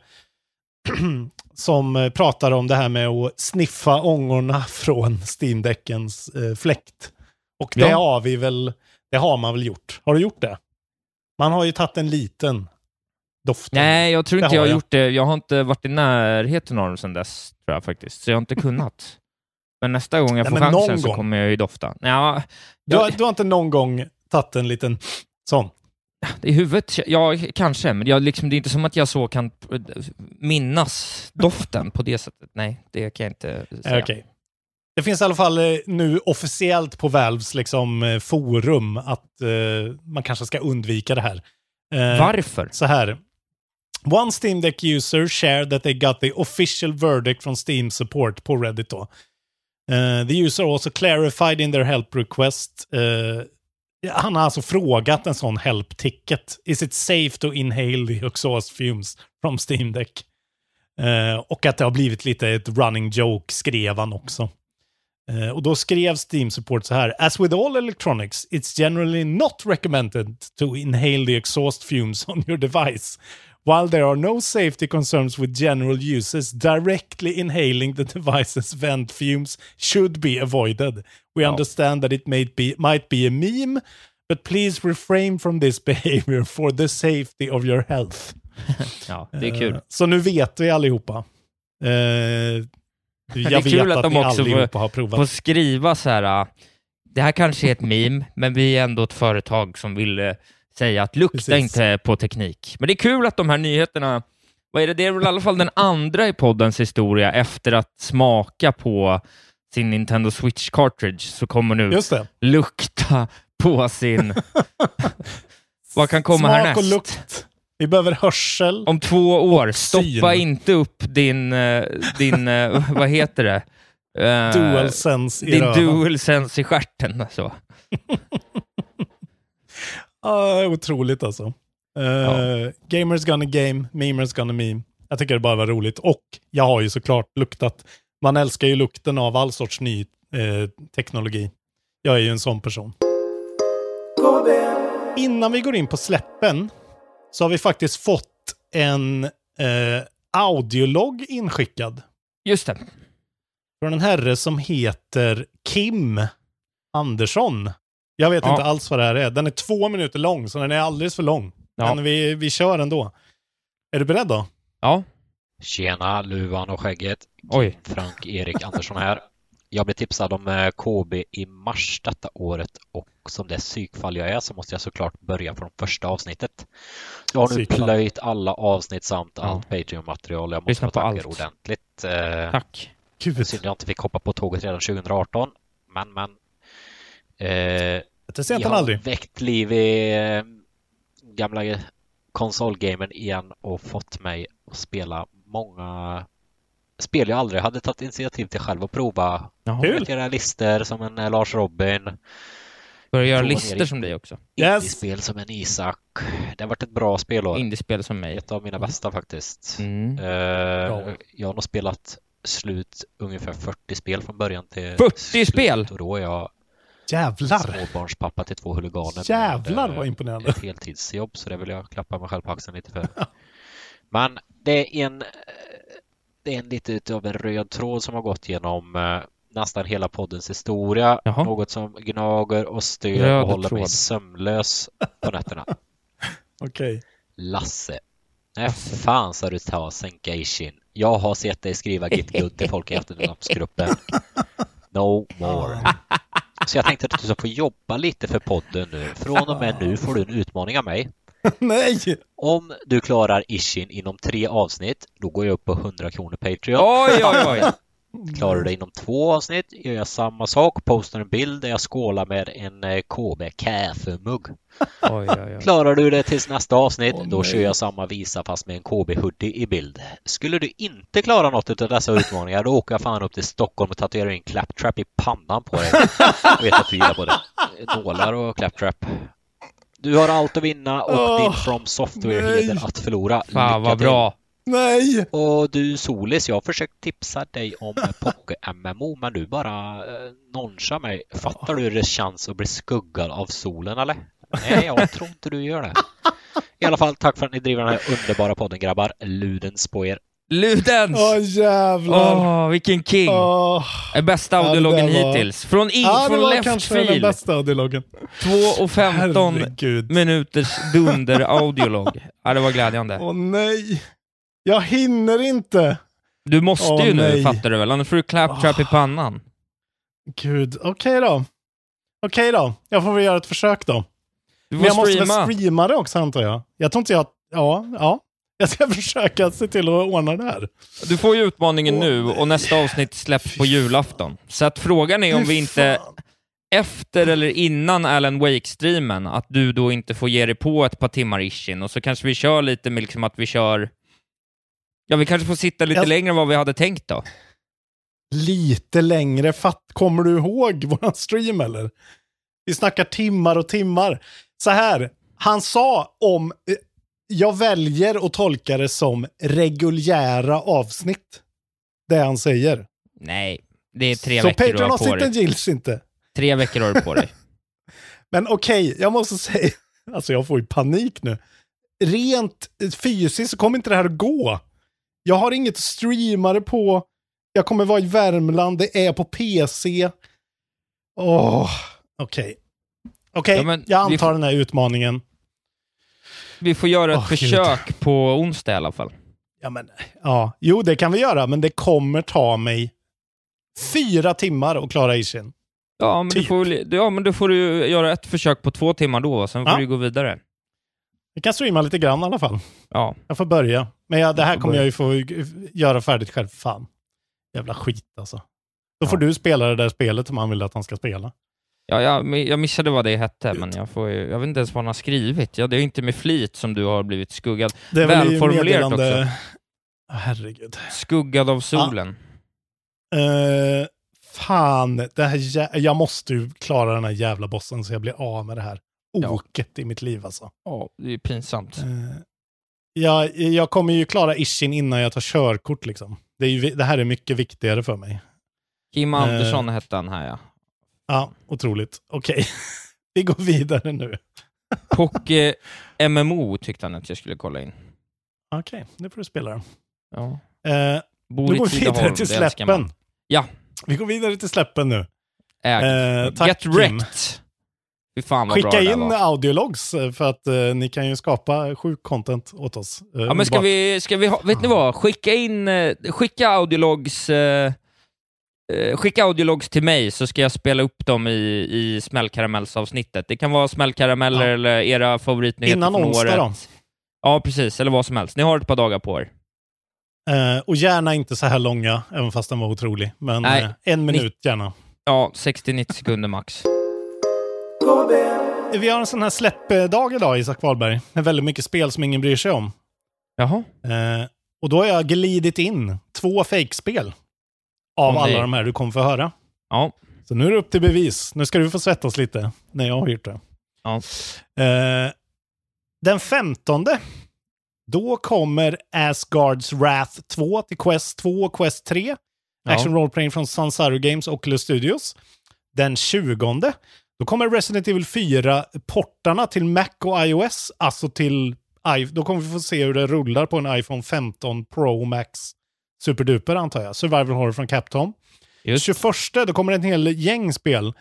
(clears throat) som pratar om det här med att sniffa ångorna (laughs) från Steam Deckens eh, fläkt. Och det Ja. har vi väl, det har man väl gjort. Har du gjort det? Man har ju tagit en liten doft. Nej, jag tror inte jag har jag. gjort det. Jag har inte varit i närheten av dem sedan dess, tror jag faktiskt. Så jag har inte kunnat. Men nästa gång jag Ja, får chansen så gång. kommer jag ju dofta. Ja, Du, har, du har inte någon gång tagit en liten sån? i huvudet, ja kanske, men jag, liksom, det är inte som att jag så kan minnas doften på det sättet. Nej, det kan jag inte säga. Okej. Det finns i alla fall eh, nu officiellt på Valves liksom, eh, forum att eh, man kanske ska undvika det här. Eh, Varför? Så här. One Steam Deck user shared that they got the official verdict from Steam support på Reddit då. Uh, the user also clarified in their help request. Uh, han har alltså frågat en sån help ticket. Is it safe to inhale the exhaust fumes from Steam Deck? Uh, och att det har blivit lite ett running joke skrev han också. Och då skrev Steam Support så här. As with all electronics, it's generally not recommended to inhale the exhaust fumes on your device. While there are no safety concerns with general uses, directly inhaling the (laughs) device's vent fumes should be avoided. We understand that it may be, might be a meme, but please refrain from this (laughs) behavior for the safety of your health. (laughs) Ja, det är kul. Eh, Så nu vet vi allihopa. Eh, jag Det är vet kul att att de också allihopa får, har provat. får skriva så här, ah, det här kanske är ett meme, men vi är ändå ett företag som vill eh, säga att lukta Precis. inte på teknik. Men det är kul att de här nyheterna, vad är det, det är väl i alla fall den andra i poddens historia efter att smaka på sin Nintendo Switch cartridge så kommer nu lukta på sin... (laughs) vad kan komma Smak härnäst? och lukt. Vi behöver hörsel. Om två år, stoppa inte upp din, eh, din eh, (laughs) vad heter det? Eh, DualSense i Din röven. DualSense i stjärten. Alltså. (laughs) Ja, otroligt alltså. Uh, Gamers gonna game, memers gonna meme. Jag tycker det bara var roligt. Och jag har ju såklart luktat. Man älskar ju lukten av all sorts ny eh, teknologi. Jag är ju en sån person. Innan vi går in på släppen så har vi faktiskt fått en eh, audiologg inskickad. Just det. Från en herre som heter Kim Andersson. Jag vet Ja. inte alls vad det här är. Den är två minuter lång, så den är alldeles för lång. Ja. Men vi, vi kör ändå. Är du beredd då? Ja. Tjena, luvan och skägget. Oj. Frank Erik Andersson här. Jag blev tipsad om eh, KB i mars detta året och som det psykfall jag är så måste jag såklart börja från första avsnittet. Jag har nu Psykfall. plöjt alla avsnitt samt Ja. allt Patreon-material. Jag måste Lyssna få på tacka allt. er ordentligt. Eh, Tack. Synd jag inte fick hoppa på tåget redan 2018. Men, men. Eh, det sent har aldrig. väckt liv i eh, gamla konsolgamen igen och fått mig att spela många spel jag aldrig hade tagit initiativ till själv att prova. Vet, göra listor som en eh, Lars Robin, Börja göra listor som dig också. Yes. som en Isak. Det har varit ett bra spelår. Indiespel som mig. Ett av mina bästa faktiskt. Mm. Bra. jag har nog spelat slut ungefär 40 spel från början till 40 slut. spel? Och då är jag Jävlar! småbarnspappa till två huliganer. Jävlar med, vad eh, imponerande. Ett heltidsjobb så det vill jag klappa mig själv på axeln lite för. Men det är en det är en lite utav en röd tråd som har gått genom eh, nästan hela poddens historia. Jaha. Något som gnager och stör Röd och håller mig tråd. sömnlös på nätterna. (laughs) Okej. Lasse. När fan sa du ta och sänka Ishin? Jag har sett dig skriva git good till folk i (laughs) efterknappsgruppen. No more. (laughs) Så jag tänkte att du ska få jobba lite för podden nu. Från och med nu får du en utmaning av mig. (laughs) Nej! Om du klarar Ishin inom tre avsnitt, då går jag upp på 100 kronor Patreon. Oj, oj, oj. (laughs) Klarar du det inom två avsnitt gör jag samma sak, postar en bild där jag skålar med en eh, KB kaffemugg. (laughs) Oj, oj. Klarar du det tills nästa avsnitt, Åh, då nej. kör jag samma visa fast med en KB-hoodie i bild. Skulle du inte klara något av dessa utmaningar, då åker jag fan upp till Stockholm och tatuerar in claptrap i pannan på dig. Jag vet att du gillar både nålar och claptrap. Du har allt att vinna och Åh, din From Software-heder att förlora. Fan Lycka vad till. bra. Nej! Och du Solis, jag har försökt tipsa dig om Poké-MMO men du bara eh, nonchar mig. Fattar du hur det känns att bli skuggad av solen eller? Nej, jag tror inte du gör det. I alla fall, tack för att ni driver den här underbara podden grabbar. Ludens på er. Ludens! Åh jävlar! Åh, vilken king! Åh. Är bästa Ja, där var- hittills. Från, in, Ja, från left kanske den field. bästa audiologgen. 2 och 15 Herregud. minuters dunder audiolog. Ja, det var glädjande. Åh nej! Jag hinner inte! Du måste Åh, ju nu, nej. fattar du väl? Annars får du claptrap i pannan. Gud, okej då. Okej då, jag får väl göra ett försök då. Du Men får jag måste streama. väl streama det också antar jag? Jag tror inte jag... Ja, ja. Jag ska (laughs) försöka se till att ordna det här. Du får ju utmaningen Åh, nu och nästa avsnitt släpps på julafton. Så att frågan är om vi inte fan. efter eller innan Alan Wake-streamen, att du då inte får ge dig på ett par timmar Ishin och så kanske vi kör lite med liksom att vi kör... Ja, vi kanske får sitta lite Jag- längre än vad vi hade tänkt då. Lite längre, fatt, kommer du ihåg (laughs) våran stream eller? Vi snackar timmar och timmar. Så här, han sa om... eh, Jag väljer att tolka det som reguljära avsnitt. Det han säger. Nej, det är tre Så veckor du har på dig. gills inte. Tre veckor har du på dig. (laughs) Men okej, jag måste säga, (laughs) alltså jag får ju panik nu. Rent fysiskt så kommer inte det här att gå. Jag har inget att streama det på. Jag kommer vara i Värmland, det är på PC. Åh, okej. Okej, Ja, men jag antar får- den här utmaningen. Vi får göra ett Gud. försök på onsdag i alla fall. Ja, men, ja, jo, det kan vi göra, men det kommer ta mig fyra timmar att klara Ishin. Ja, men, Typ. du får, ja, men då får du göra ett försök på två timmar då, sen får Ja. du gå vidare. Vi kan streama lite grann i alla fall. Ja. Jag får börja. Men ja, det här får kommer börja. jag ju få göra färdigt själv. Fan. Jävla skit alltså. Då får Ja. du spela det där spelet som han vill att han ska spela. Ja, jag, jag missade vad det hette, men jag, får, ju- jag vet inte ens vad han har skrivit. Ja, det är ju inte med flit som du har blivit skuggad. Det är Välformulerat meddelande- också. Ah, Herregud. Skuggad av solen. Eh, fan, det här jag måste ju klara den här jävla bossen så jag blir av med det här Ja. oket i mitt liv alltså. Ja, det är pinsamt. Eh, jag, jag kommer ju klara Ishin innan jag tar körkort liksom. Det, är ju, det här är mycket viktigare för mig. Kim. Andersson hette han här, ja. Ja, otroligt. Okej, (laughs) vi går vidare nu. (laughs) Poké MMO tyckte han att jag skulle kolla in. Okej, nu får du spela den. Ja. Eh, Bor nu går vi vidare till släppen. Ja. Vi går vidare till släppen nu. Ägd. Eh, tack, Get Kim. wrecked. Fan Skicka in audiologs eh, för att eh, ni kan ju skapa sjuk content åt oss. Eh, Ja, men ska vi, ska vi ha, vet ni vad? Skicka in, eh, skicka audiologs, eh, eh, skicka audiologs till mig så ska jag spela upp dem i, i smällkaramellsavsnittet. Det kan vara smällkarameller Ja. eller era favoritnyheter Innan från onsdag året. då. Ja, precis. Eller vad som helst. Ni har ett par dagar på er. Eh, och gärna inte så här långa, även fast den var otrolig. Men Nej. eh, en minut gärna. Ja, 60-90 sekunder max. Vi har en sån här släppdag idag, Isak Wahlberg. Med väldigt mycket spel som ingen bryr sig om. Jaha. Eh, och då har jag glidit in två fake-spel. Av nej. alla de här du kommer få höra. Ja. Så nu är det upp till bevis. Nu ska du få svettas lite när jag har gjort det. Ja. Eh, den 15 då kommer Asgards Wrath 2 till Quest 2 och Quest 3. Ja. Action Role Playing från Sansaru Games och Oculus Studios. Den 20 då kommer Resident Evil 4-portarna till Mac och iOS, alltså till då kommer vi få se hur det rullar på en iPhone 15 Pro Max Superduper antar jag. Survival Horror från Capcom. Just. 21 då kommer en hel gäng spel.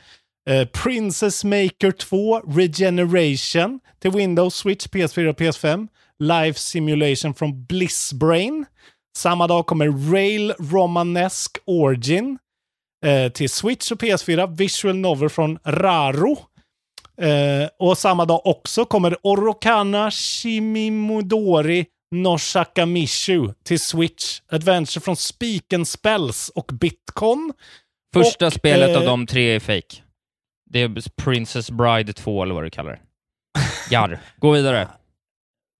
Eh, Princess Maker 2 Regeneration till Windows, Switch, PS4 och PS5. Life Simulation från Blissbrain. Samma dag kommer Rail Romanesque Origin eh, till Switch och PS4. Visual Novel från Raro. Eh, och samma dag också kommer Orokana Shimimodori Noshakamishu till Switch. Adventure från Speak and Spells och Bitcon. Första Och, spelet av eh, de tre är fake. Det är Princess Bride 2 eller vad du kallar det. Jar. Gå vidare.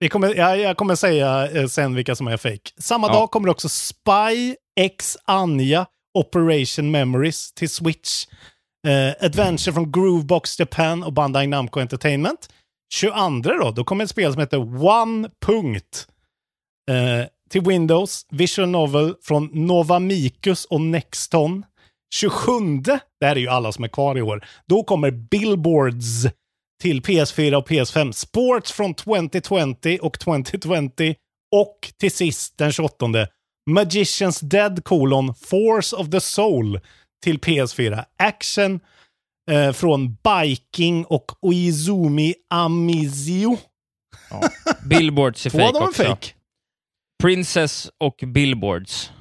Vi kommer, jag, jag kommer säga eh, sen vilka som är fake. Samma Ja. dag kommer också Spy X Anja Operation Memories till Switch. Eh, Adventure från Groovebox Japan och Bandai Namco Entertainment. 22 då, då kommer ett spel som heter One Punkt. Eh, till Windows, Visual Novel från Novamicus och Nexton. 27, det här är ju alla som är kvar i år, då kommer Billboards till PS4 och PS5. Sports från 2020 och 2020. Och till sist den 28. Magicians Dead colon Force of the Soul till PS4. Action eh, från Biking och Oizumi Amizio. Billboards är (laughs) fake också. fake. Princess och Billboards.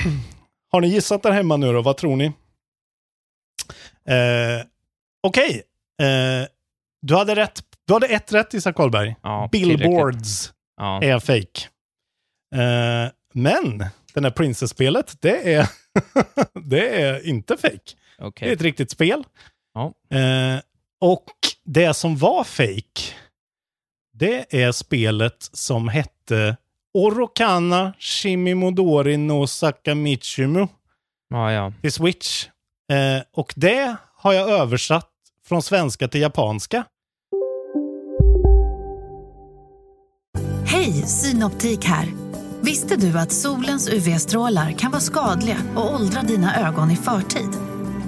(clears throat) Har ni gissat där hemma nu då? Vad tror ni? Eh, Okej. Eh, du hade rätt. Du hade ett rätt Isak Karlberg. Ja, Billboards Ja. är fake. Eh, men det här Princess-spelet, det är, (laughs) det är inte fake. Okej. Det är ett riktigt spel. Ja. Eh, och det som var fake, det är spelet som hette Orokana Shimimodori no Sakamichimu Ja, ja. till Switch. Eh, och det har jag översatt från svenska till japanska. Hej, Synoptik här. Visste du att solens UV-strålar kan vara skadliga och åldra dina ögon i förtid?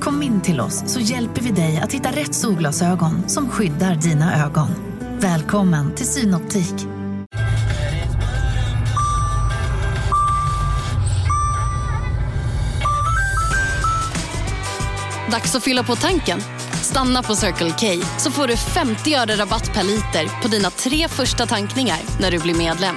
Kom in till oss så hjälper vi dig att hitta rätt solglasögon som skyddar dina ögon. Välkommen till Synoptik. Dags att fylla på tanken. Stanna på Circle K så får du 50 öre rabatt per liter på dina tre första tankningar när du blir medlem.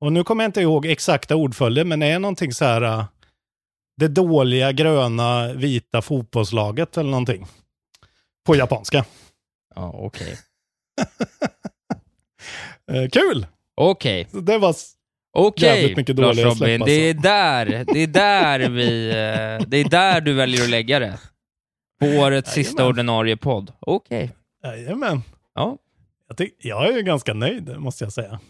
Och nu kommer jag inte ihåg exakta ordföljden, men det är någonting så här uh, det dåliga gröna vita fotbollslaget eller någonting. På japanska. Ja, okej. (laughs) Eh, kul! Okej. Så Det var Okej, mycket Lars Robin. släpp alltså. Det är där, det är där vi, eh, det är där du väljer att lägga det. På årets sista Jajamän. ordinarie podd. Okej. Jajamän. Ja. Jag, tyck, jag är ju ganska nöjd, måste jag säga.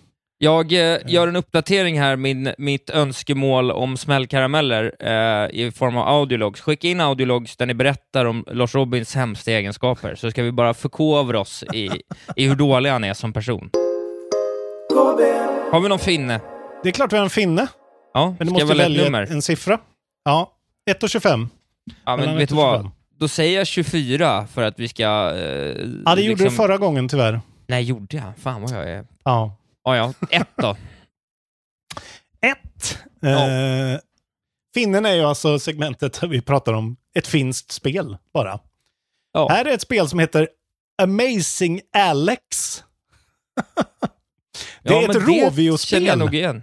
Jag eh, gör en uppdatering här, min, mitt önskemål om smällkarameller eh, i form av audiologs. Skicka in audiologs där ni berättar om Lars Robins hemska egenskaper, så ska vi bara förkovra oss i, i hur dålig han är som person. Har vi någon finne? Det är klart vi har en finne, Ja, men du måste välja nummer? en siffra. Ja, 1 och 25. Ja, men vet du vad? 25. Då säger jag 24 för att vi ska... Eh, Ja, det gjorde du förra gången tyvärr. Nej, gjorde jag? Fan vad jag är... Ja. Ja, ja. Ett då. (laughs) Ett. Eh, finnen är ju alltså segmentet där vi pratar om ett finskt spel bara. Ja. Här är ett spel som heter Amazing Alex. (laughs) det Ja, är men ett det Rovio-spel. känner jag nog igen.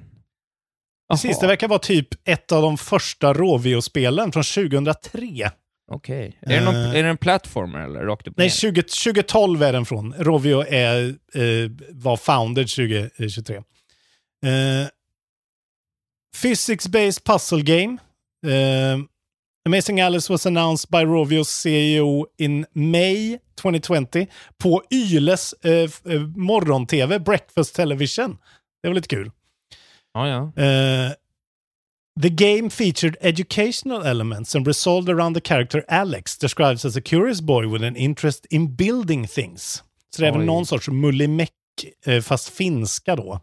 Precis, det verkar vara typ ett av de första Rovio-spelen från 2003. Okej. Är, det någon- Eh. är det en plattformer eller rakt upp Nej, ner? 20, 2012 är den från. Rovio är, eh, var founded 2023. Eh, Physics-based puzzle game. Eh, Amazing Alice was announced by Rovios CEO in May 2020 på Yles eh, eh, morgon-tv, Breakfast Television. Det var lite kul. Ja, ja. Uh, the game featured educational elements and resolved around the character Alex, describes as a curious boy with an interest in building things. Så det är Oj. någon sorts mullimeck, eh, fast finska då.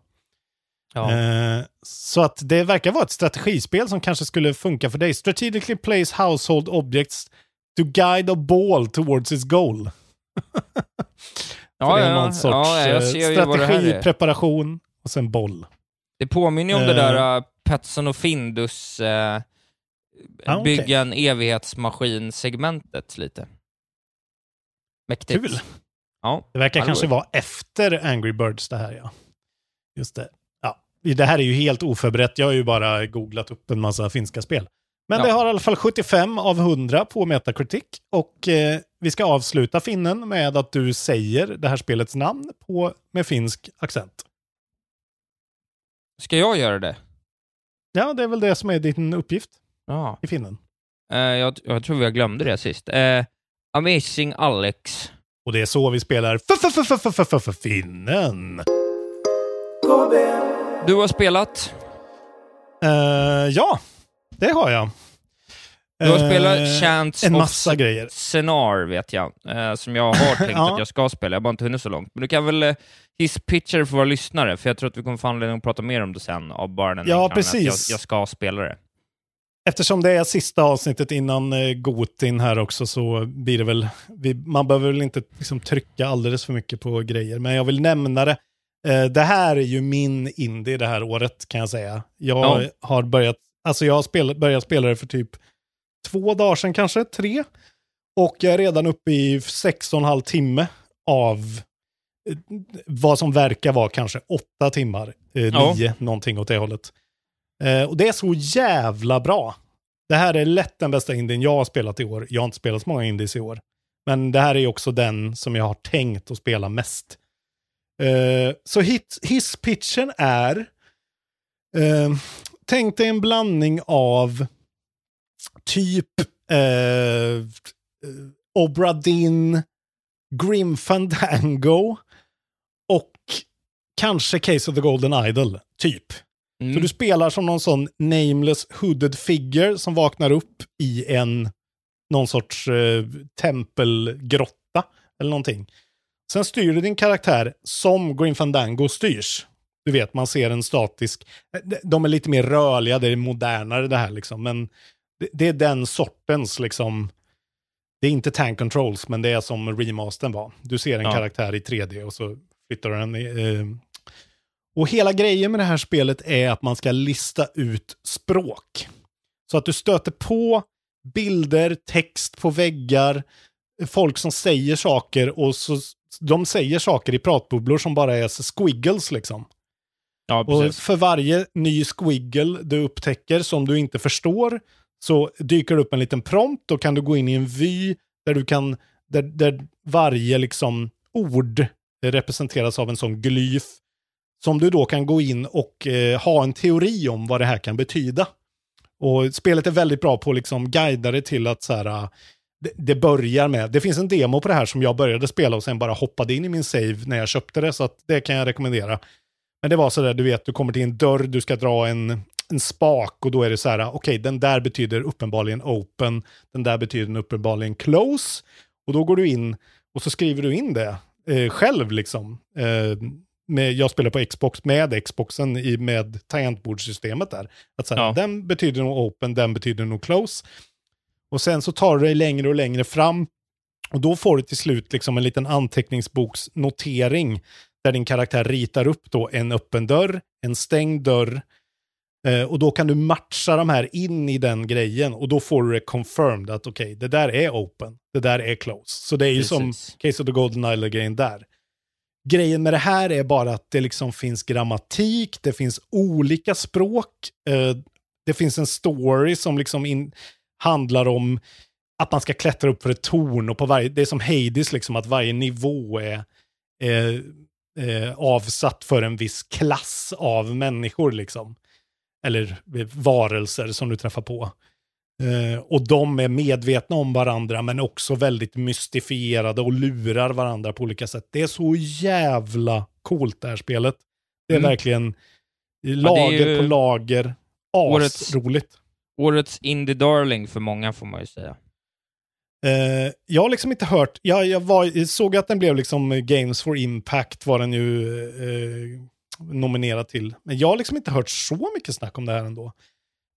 ja. Eh, så att det verkar vara ett strategispel som kanske skulle funka för dig. Strategically place household objects to guide a ball towards its goal. (laughs) Ja, det är ja, någon sorts ja, eh, det strategi, preparation och sen boll. Det påminner ju om det Eh. där uh, Petson och Findus eh, Ah, bygga en evighetsmaskin-segmentet lite. Mäktigt. Kul. Ja. Det verkar kanske var- vara efter Angry Birds det här, ja. Just det. Ja, det här är ju helt oförberett. Jag har ju bara googlat upp en massa finska spel. Men Ja. det har i alla fall 75 av 100 på Metacritic. Och eh, vi ska avsluta finnen med att du säger det här spelets namn på, med finsk accent. Ska jag göra det? Ja, det är väl det som är din uppgift Ja. i finnen. Eh, jag, jag tror vi glömde det sist. Eh, Amazing Alex. Och det är så vi spelar f- f- f- f- f- f- f- finnen. Du har spelat. Eh, ja, det har jag. Du har Eh, spelat Chants En of massa grejer. Senar, vet jag. Eh, som jag har tänkt Ja. att jag ska spela. Jag har bara inte hunnit så långt. Men du kan väl eh, hisspitcher för våra lyssnare, för jag tror att vi kommer få anledning att prata mer om det sen, av bara den Ja, precis. Jag, jag ska spela det. Eftersom det är sista avsnittet innan eh, Gotin här också så blir det väl, vi, man behöver väl inte liksom, trycka alldeles för mycket på grejer, men jag vill nämna det. Eh, det här är ju min indie det här året kan jag säga. Jag Ja. har börjat, alltså jag har spel, börjat spela det för typ två dagar sedan kanske, tre. Och jag är redan uppe i sex och en halv timme av eh, vad som verkar vara kanske åtta timmar, eh, Ja. nio, någonting åt det hållet. Eh, och det är så jävla bra. Det här är lätt den bästa indien jag har spelat i år. Jag har inte spelat så många indies i år. Men det här är också den som jag har tänkt att spela mest. Eh, så hit, hisspitchen är, tänk dig en blandning av typ eh, Obra Dinn, Grim Fandango och kanske Case of the Golden Idol, typ. Mm. Så du spelar som någon sån nameless hooded figure som vaknar upp i en någon sorts eh, tempelgrotta eller någonting. Sen styr du din karaktär som Grim Fandango styrs. Du vet, man ser en statisk... de- De är lite mer rörliga, det är modernare det här liksom. Men det, det är den sortens liksom... Det är inte tank controls, men det är som remastern var. Du ser en Ja. karaktär i 3D och så flyttar du den. i, Eh, och hela grejen med det här spelet är att man ska lista ut språk. Så att du stöter på bilder, text på väggar, folk som säger saker och så de säger saker i pratbubblor som bara är squiggles liksom. Ja, Och för varje ny squiggle du upptäcker som du inte förstår så dyker det upp en liten prompt. Då kan du gå in i en vy där du kan, där, där varje liksom ord representeras av en sån glyf som du då kan gå in och eh, ha en teori om vad det här kan betyda. Och spelet är väldigt bra på att liksom guida dig till att så här, eh, det, det börjar med, det finns en demo på det här som jag började spela och sen bara hoppade in i min save när jag köpte det, så att det kan jag rekommendera. Men det var så där, du vet, du kommer till en dörr, du ska dra en, en spak och då är det så här, okej, den där betyder uppenbarligen open, den där betyder uppenbarligen close. Och då går du in och så skriver du in det eh, själv liksom. Eh, med, jag spelar på Xbox med Xboxen i, med tangentbordssystemet där. Att så här, Ja. Den betyder nog open, den betyder nog close. Och sen så tar du dig längre och längre fram. Och då får du till slut liksom en liten anteckningsboksnotering där din karaktär ritar upp då en öppen dörr, en stängd dörr. Eh, och då kan du matcha de här in i den grejen och då får du det confirmed att okej, det där är open, det där är close. Så det är ju som Precis. Case of the Golden Isle-grejen där. Grejen med det här är bara att det liksom finns grammatik, det finns olika språk, eh, det finns en story som liksom in, handlar om att man ska klättra upp för ett torn och på varje, det är som Hades liksom att varje nivå är eh, eh, avsatt för en viss klass av människor liksom. Eller varelser som du träffar på. Eh, och de är medvetna om varandra men också väldigt mystifierade och lurar varandra på olika sätt. Det är så jävla coolt det här spelet. Det är Mm. verkligen lager ju på lager. Asroligt. Årets Indie Darling för många får man ju säga. Eh, jag har liksom inte hört, jag, jag, var, såg att den blev liksom Games for Impact var den ju eh, nominerad till. Men jag har liksom inte hört så mycket snack om det här ändå.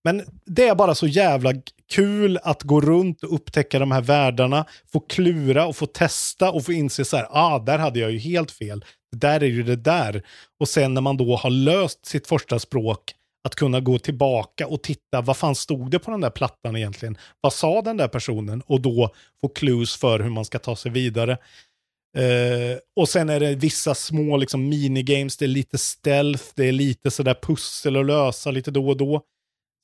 Men det är bara så jävla kul att gå runt och upptäcka de här världarna, få klura och få testa och få inse så här, ah, där hade jag ju helt fel. Det där är ju det där. Och sen när man då har löst sitt första språk, Att kunna gå tillbaka och titta, vad fan stod det på den där plattan egentligen? Vad sa den där personen? Och då få clues för hur man ska ta sig vidare. Eh, och sen är det vissa små liksom, minigames, det är lite stealth, det är lite sådär pussel att lösa lite då och då.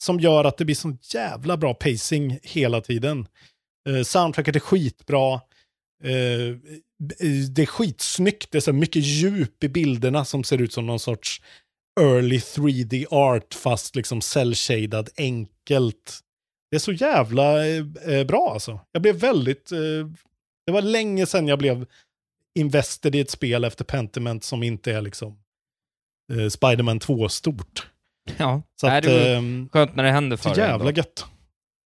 Som gör att det blir sån jävla bra pacing hela tiden. Eh, soundtracket är skitbra. Eh, eh det är skitsnyggt, det är så mycket djup i bilderna som ser ut som någon sorts early 3D art fast liksom cell-shaded enkelt. Det är så jävla eh, eh, bra alltså. Jag blev väldigt... Eh, det var länge sedan jag blev invested i ett spel efter Pentiment som inte är liksom eh, Spiderman 2-stort. Ja, Så att, det är ehm, skönt när det händer för så dig jävla ändå. gött.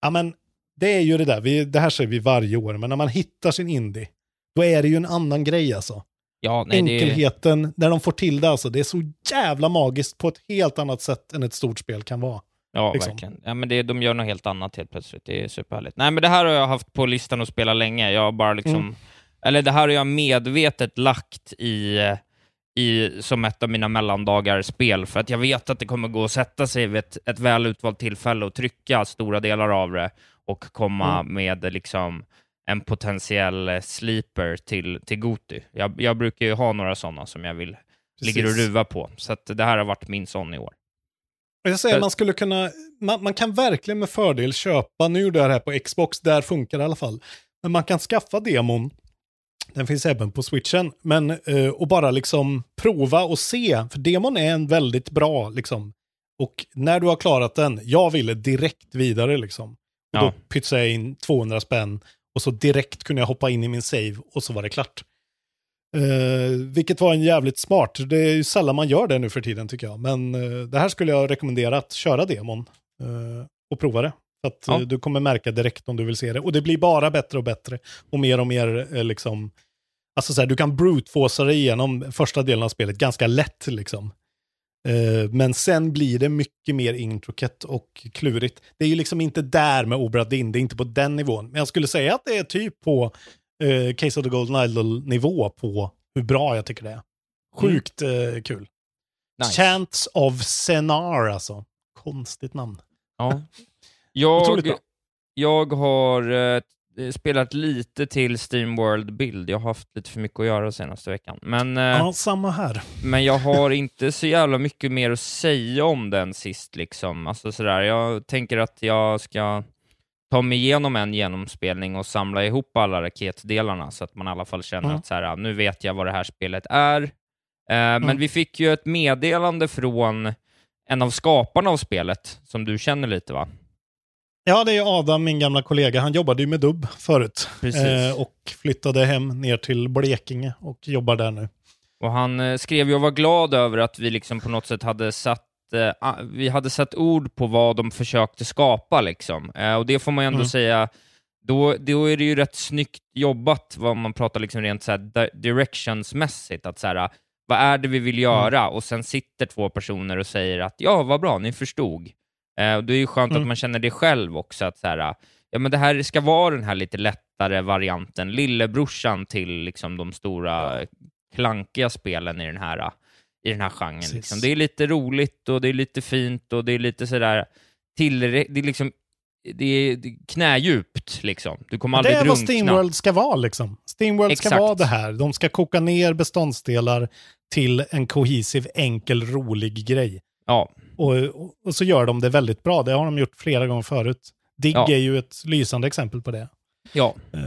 Ja, men det är ju det där, vi, det här säger vi varje år, men när man hittar sin indie, då är det ju en annan grej alltså. Ja, nej, det Enkelheten, när de får till det alltså, det är så jävla magiskt på ett helt annat sätt än ett stort spel kan vara. Ja, liksom. verkligen. Ja, men det, de gör något helt annat helt plötsligt. Det är superhärligt. Nej, men det här har jag haft på listan att spela länge. Jag har bara liksom... Mm. Eller det här har jag medvetet lagt i, i som ett av mina mellandagarspel, för att jag vet att det kommer gå att sätta sig vid ett, ett väl utvalt tillfälle och trycka stora delar av det och komma Mm. med liksom en potentiell eh, sleeper till, till Goti. Jag, jag brukar ju ha några sådana som jag vill ligger och ruva på, så det här har varit min sån i år. Jag säger, man skulle kunna, man, man kan verkligen med fördel köpa, nu gjorde jag det här på Xbox, där funkar det i alla fall, men man kan skaffa demon, den finns även på switchen, men eh, och bara liksom prova och se, för demon är en väldigt bra liksom, och när du har klarat den, jag ville direkt vidare liksom. Och Ja. då pytsade jag in 200 spänn och så direkt kunde jag hoppa in i min save och så var det klart. Eh, vilket var en jävligt smart. Det är ju sällan man gör det nu för tiden tycker jag. Men eh, det här skulle jag rekommendera att köra demon eh, och prova det. För att Ja. eh, du kommer märka direkt om du vill se det. Och det blir bara bättre och bättre. Och mer och mer eh, liksom... Alltså så här, du kan brute dig igenom första delen av spelet ganska lätt liksom. Eh, men sen blir det mycket mer intricate och klurigt. Det är ju liksom inte där med Obra Dinn, det är inte på den nivån. Men jag skulle säga att det är typ på eh, Case of the Golden Idol-nivå på hur bra jag tycker det är. Sjukt eh, kul. Nice. Chants of Senar alltså. Konstigt namn. Ja. (laughs) Jag, jag har eh, spelat lite till Steamworld Build. Jag har haft lite för mycket att göra senaste veckan. Men, eh, Ja, samma här. men jag (laughs) har inte så jävla mycket mer att säga om den sist. Liksom. Alltså, sådär. Jag tänker att jag ska ta mig igenom en genomspelning och samla ihop alla raketdelarna så att man i alla fall känner Mm. att så här, nu vet jag vad det här spelet är. Eh, Men Mm. vi fick ju ett meddelande från en av skaparna av spelet, som du känner lite va? Ja, det är Adam, min gamla kollega. Han jobbade ju med dubb förut. Eh, och flyttade hem ner till Blekinge och jobbar där nu. Och han eh, skrev ju och var glad över att vi liksom på något sätt hade satt eh, vi hade satt ord på vad de försökte skapa liksom. Eh, och det får man ju ändå Mm. säga, då, då är det ju rätt snyggt jobbat vad man pratar liksom rent så här di- directionsmässigt, att så här, vad är det vi vill göra? Och sen sitter två personer och säger att ja, vad bra, ni förstod. Eh, och det är ju skönt Mm. att man känner det själv också, att så här, ja men det här ska vara den här lite lättare varianten, lillebrorsan till liksom de stora klankiga spelen i den här, i den här genren. Liksom. Det är lite roligt och det är lite fint och det är lite sådär tillrä- det är liksom det är det är knädjupt liksom. Du kommer Det aldrig är vad drunkna. Steamworld ska vara liksom. Steamworld ska Exakt. vara det här. De ska koka ner beståndsdelar till en kohesiv, enkel, rolig grej. Ja. Och, och, så gör de det väldigt bra. Det har de gjort flera gånger förut. Dig Ja. är ju ett lysande exempel på det. Ja. Eh,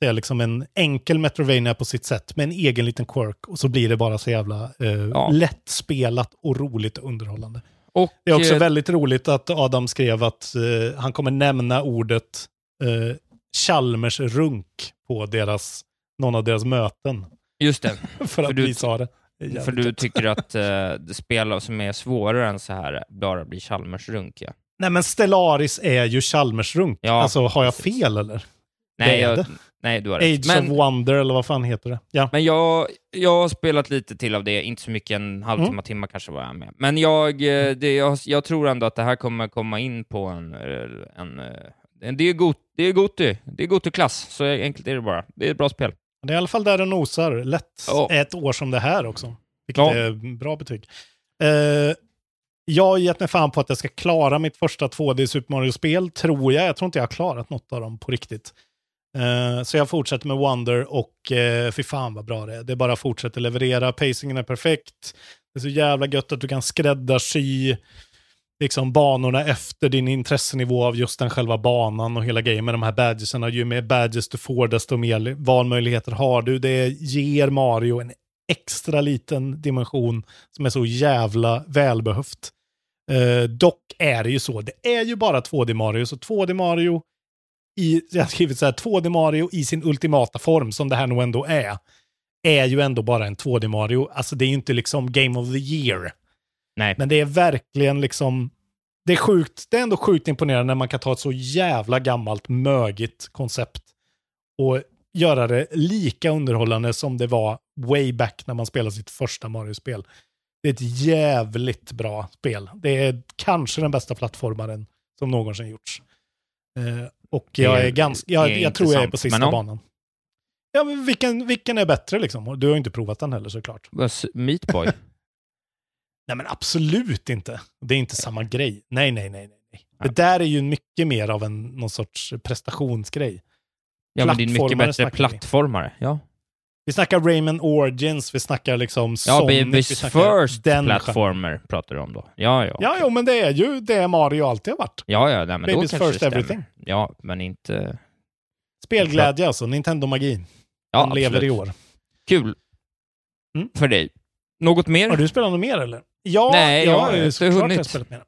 Det är liksom en enkel Metrovania på sitt sätt med en egen liten quirk och så blir det bara så jävla eh, Ja. lättspelat och roligt och underhållande. Och, Det är också eh, väldigt roligt att Adam skrev att eh, han kommer nämna ordet eh, Chalmers runk på deras, någon av deras möten. Just det. (laughs) För att du, vi sa det. För du tycker att eh, spel som är svårare än så här bara blir Chalmers-runk, ja. Nej men Stellaris är ju Chalmers runk. Ja, alltså har jag fel eller? Nej, jag, nej du har rätt. Age Men, of Wonder eller vad fan heter det? Ja. men jag, jag har spelat lite till av det, inte så mycket, en halvtimme, Mm. timme kanske var jag med. Men jag, eh, det, jag, jag tror ändå att det här kommer komma in på en... eh, en, eh, en det är god, det är Goti, det är så enkelt är det bara. Det är ett bra spel. Det är i alla fall där det nosar. Lätt Ja. ett år som det här också. Vilket Ja. är bra betyg. Eh, jag har gett mig fan på att jag ska klara mitt första 2D Super Mario-spel, tror jag. Jag tror inte jag har klarat något av dem på riktigt. Eh, så jag fortsätter med Wonder och uh, fy fan vad bra det är. Det bara fortsätter leverera, pacingen är perfekt. Det är så jävla gött att du kan skräddarsy liksom banorna efter din intressenivå av just den själva banan och hela grejen med de här badgesarna. Ju mer badges du får, desto mer valmöjligheter har du. Det ger Mario en extra liten dimension som är så jävla välbehövt. Eh, dock är det ju så, det är ju bara 2D Mario, så 2D Mario i, jag har skrivit så här, 2D Mario i sin ultimata form, som det här nog ändå är, är ju ändå bara en 2D Mario. Alltså det är ju inte liksom Game of the Year. Nej. Men det är verkligen liksom, det är sjukt, det är ändå sjukt imponerande när man kan ta ett så jävla gammalt mögigt koncept och göra det lika underhållande som det var way back när man spelade sitt första Mario-spel. Det är ett jävligt bra spel. Det är kanske den bästa plattformaren som någonsin gjorts. Eh, och jag är ganska, jag, jag tror jag är på sista Men, banan. Ja, men vilken, vilken är bättre liksom? Du har ju inte provat den heller såklart. Meat Boy? Nej men absolut inte. Det är inte samma grej. Nej, nej, nej. nej. Det där är ju mycket mer av en någon sorts prestationsgrej. Ja, men det är en mycket bättre plattformare. Ja. Vi snackar Rayman Origins, vi snackar liksom Ja, Sonic, vi Babys First den Platformer pratar du om då. Ja, ja. Ja, jo, men det är ju det Mario alltid har varit. Ja, ja, nej, men då Babys kanske first everything. Ja, men inte... Spelglädje alltså, Nintendo-magi. Ja, Den lever i år. Kul. Mm. För dig. Något mer? Har du spelat något mer eller? Ja, Nej, jag har ju inte såklart jag spelat mer.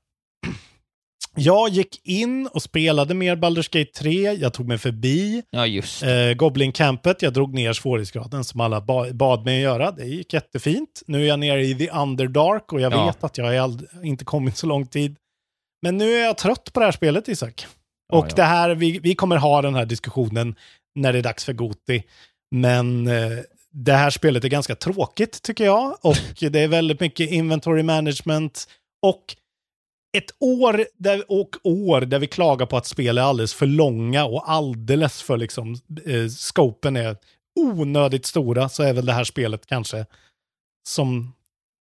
Jag gick in och spelade mer Baldur's Gate 3. Jag tog mig förbi Ja, just eh, Goblin Campet. Jag drog ner svårighetsgraden som alla ba bad mig göra. Det gick jättefint. Nu är jag nere i The Underdark och jag Ja. vet att jag inte kommit så lång tid. Men nu är jag trött på det här spelet, Isak. Ja, och det här, vi, vi kommer ha den här diskussionen när det är dags för Goti. Men eh, det här spelet är ganska tråkigt tycker jag. Och det är väldigt mycket inventory management. Och ett år där, och år där vi klagar på att spel är alldeles för långa och alldeles för liksom, eh, scopen är onödigt stora, så är väl det här spelet kanske som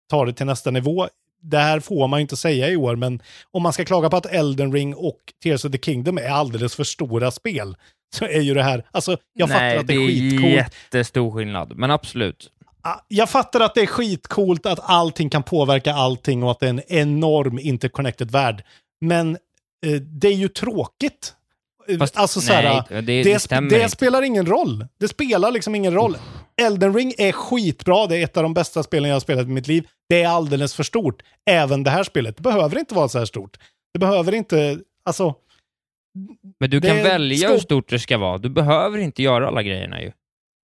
tar det till nästa nivå. Det här får man ju inte säga i år, men om man ska klaga på att Elden Ring och Tears of the Kingdom är alldeles för stora spel, (laughs) så är ju det här, alltså jag Nej, fattar att det är det är skitcoolt. jättestor skillnad. Men absolut. Ah, Jag fattar att det är skitcoolt att allting kan påverka allting och att det är en enorm interconnected värld. Men eh, det är ju tråkigt. Eh, Fast- alltså så här, nej, det- det det, stämmer det spelar ingen roll. Det spelar liksom ingen roll. Elden Ring är skitbra, det är ett av de bästa spelen jag har spelat i mitt liv. Det är alldeles för stort. Även det här spelet. Det behöver inte vara så här stort. Det behöver inte, alltså, Men du Det kan är välja hur stort det ska vara. Du behöver inte göra alla grejerna ju.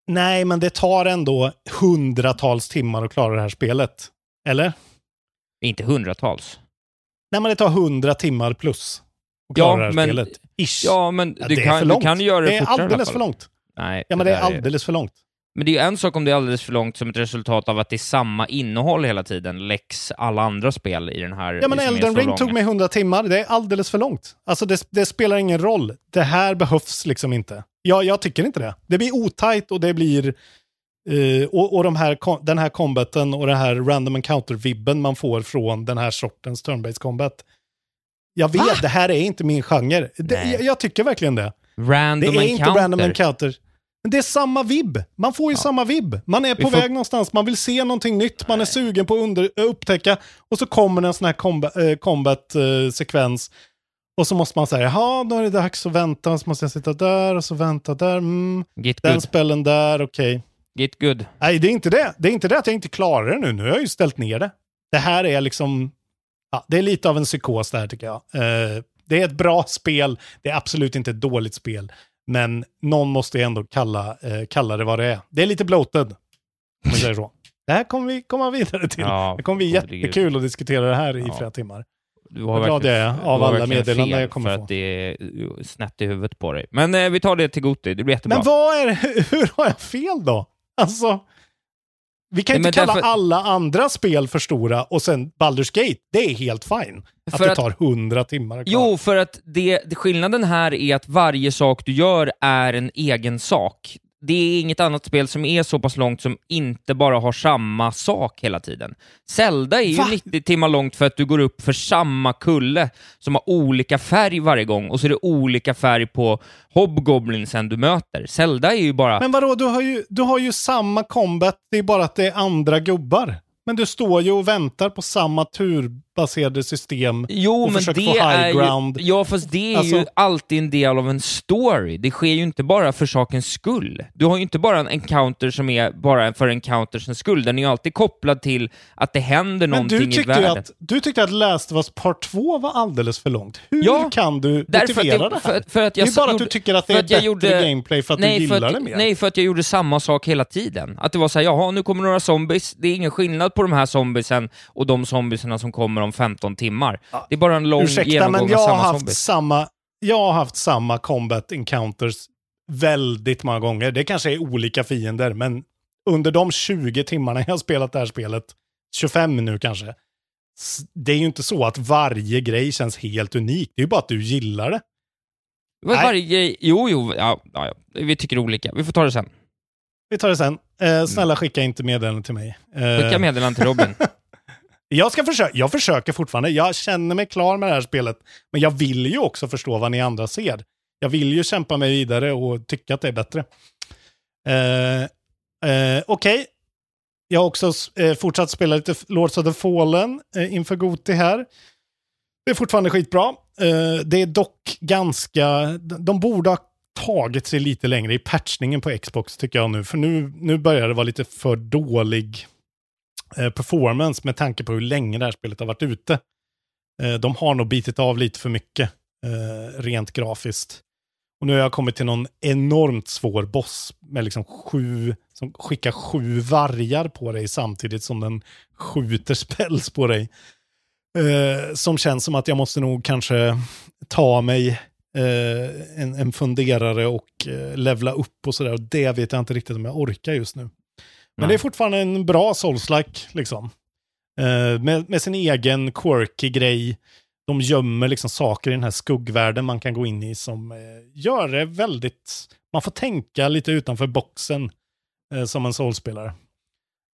nej men det tar ändå hundratals timmar att klara det här spelet. Eller? Inte hundratals. Nej men det tar hundra timmar plus att klara det här men, spelet. Ish. ja, men Ja, du, det är kan, du kan göra det, Det är fortare i alla alldeles för långt. Nej, Ja men det är där alldeles för långt. Men det är ju en sak om det är alldeles för långt som ett resultat av att det är samma innehåll hela tiden, läx alla andra spel i den här Ja men Elden Ring tog mig 100 timmar, det är alldeles för långt. Alltså det, det spelar ingen roll. Det här behövs liksom inte. Ja, jag tycker inte det. Det blir otajt och det blir... eh, och och de här, den här combaten och den här random encounter-vibben man får från den här sortens turn-based combat. Jag vet, det här är inte min genre. Det, jag, jag tycker verkligen det. Random det är inte encounter. random encounter. Men det är samma vibb. Man får ju samma vibb. Man är på får- väg någonstans, man vill se någonting nytt, man är sugen på att under, äh, upptäcka och så kommer en sån här combat, äh, combat sekvens och så måste man säga, jaha, då är det dags att vänta, så måste jag sitta där och så vänta där, mm, Get den good. spellen där, okej. Get good. Nej, det är inte det. Det är inte det att jag inte klarar det nu. Nu har jag ju ställt ner det. Det här är liksom, ja, det är lite av en psykos det här tycker jag. Eh, det är ett bra spel, det är absolut inte ett dåligt spel. Men någon måste ju ändå kalla, eh, kalla det vad det är. Det är lite bloated, om säger så. (laughs) Det här kommer vi komma vidare till. Ja, det kommer bli jättekul att diskutera det här i Ja. flera timmar. Du Vad glad jag är av har alla meddelanden jag kommer för få. att det är snett i huvudet på dig. Men eh, vi tar det till Goti, det blir jättebra. Men vad är det, (laughs) hur har jag fel då? Alltså, vi kan Nej, inte kalla därför- alla andra spel för stora och sen Baldur's Gate, det är helt fine. Att För det tar hundra timmar klara. Jo, för att det, skillnaden här är att varje sak du gör är en egen sak. Det är inget annat spel som är så pass långt som inte bara har samma sak hela tiden. Zelda är ju Va? 90 timmar långt för att du går upp för samma kulle som har olika färg varje gång och så är det olika färg på hobgoblinsen du möter. Zelda är ju bara... Men vadå, du har, ju, du har ju samma combat, det är bara att det är andra gubbar. Men du står ju och väntar på samma turbaserade system Jo, och men försöker det få high är ju, ground. ja, fast det är Alltså- ju alltid en del av en story. Det sker ju inte bara för sakens skull. Du har ju inte bara en encounter som är bara för encountersens skull. Den är ju alltid kopplad till att det händer Men någonting du i världen. att, du tyckte att Last of Us Part 2 var alldeles för långt. Hur Ja, kan du att motivera jag- det här? för- för att jag det är bara att gjorde- du tycker att det är att bättre gjorde- gameplay för att nej, du gillar att, det mer. Nej, för att jag gjorde samma sak hela tiden. Att det var så här, jaha, nu kommer några zombies. Det är ingen skillnad på de här zombiesen och de zombiesarna som kommer om 15 timmar. Det är bara en lång Ursäkta, genomgång men av jag har, samma haft zombies. samma, jag har haft samma combat encounters väldigt många gånger. Det kanske är olika fiender, men under de 20 timmarna (laughs) jag har spelat det här spelet, 25 nu kanske, det är ju inte så att varje grej känns helt unik. Det är ju bara att du gillar det. Var, varje grej, jo, jo, ja, ja, ja, vi tycker olika. Vi får ta det sen. Vi tar det sen. Eh, snälla skicka inte meddelanden till mig. Eh, Skicka meddelanden till Robin. (laughs) Jag, ska försöka, jag försöker fortfarande. Jag känner mig klar med det här spelet. Men jag vill ju också förstå vad ni andra ser. Jag vill ju kämpa mig vidare och tycka att det är bättre. Eh, eh, Okej. Jag har också eh, fortsatt spela lite Lords of the Fallen eh, inför Goti här. Det är fortfarande skitbra. Eh, det är dock ganska... De borde ha tagit sig lite längre i patchningen på Xbox tycker jag nu. För nu, nu börjar det vara lite för dålig Eh, performance med tanke på hur länge det här spelet har varit ute. Eh, de har nog bitit av lite för mycket eh, rent grafiskt. Och nu har jag kommit till någon enormt svår boss med liksom sju, som skickar sju vargar på dig samtidigt som den skjuter (laughs) spells på dig. Eh, som känns som att jag måste nog kanske ta mig eh, en, en funderare och eh, levla upp och sådär. Och det vet jag inte riktigt om jag orkar just nu. Men Nej. det är fortfarande en bra Souls-like, liksom. Eh, med, med sin egen quirky grej. De gömmer liksom saker i den här skuggvärlden man kan gå in i som eh, gör det väldigt... Man får tänka lite utanför boxen eh, som en Souls-spelare.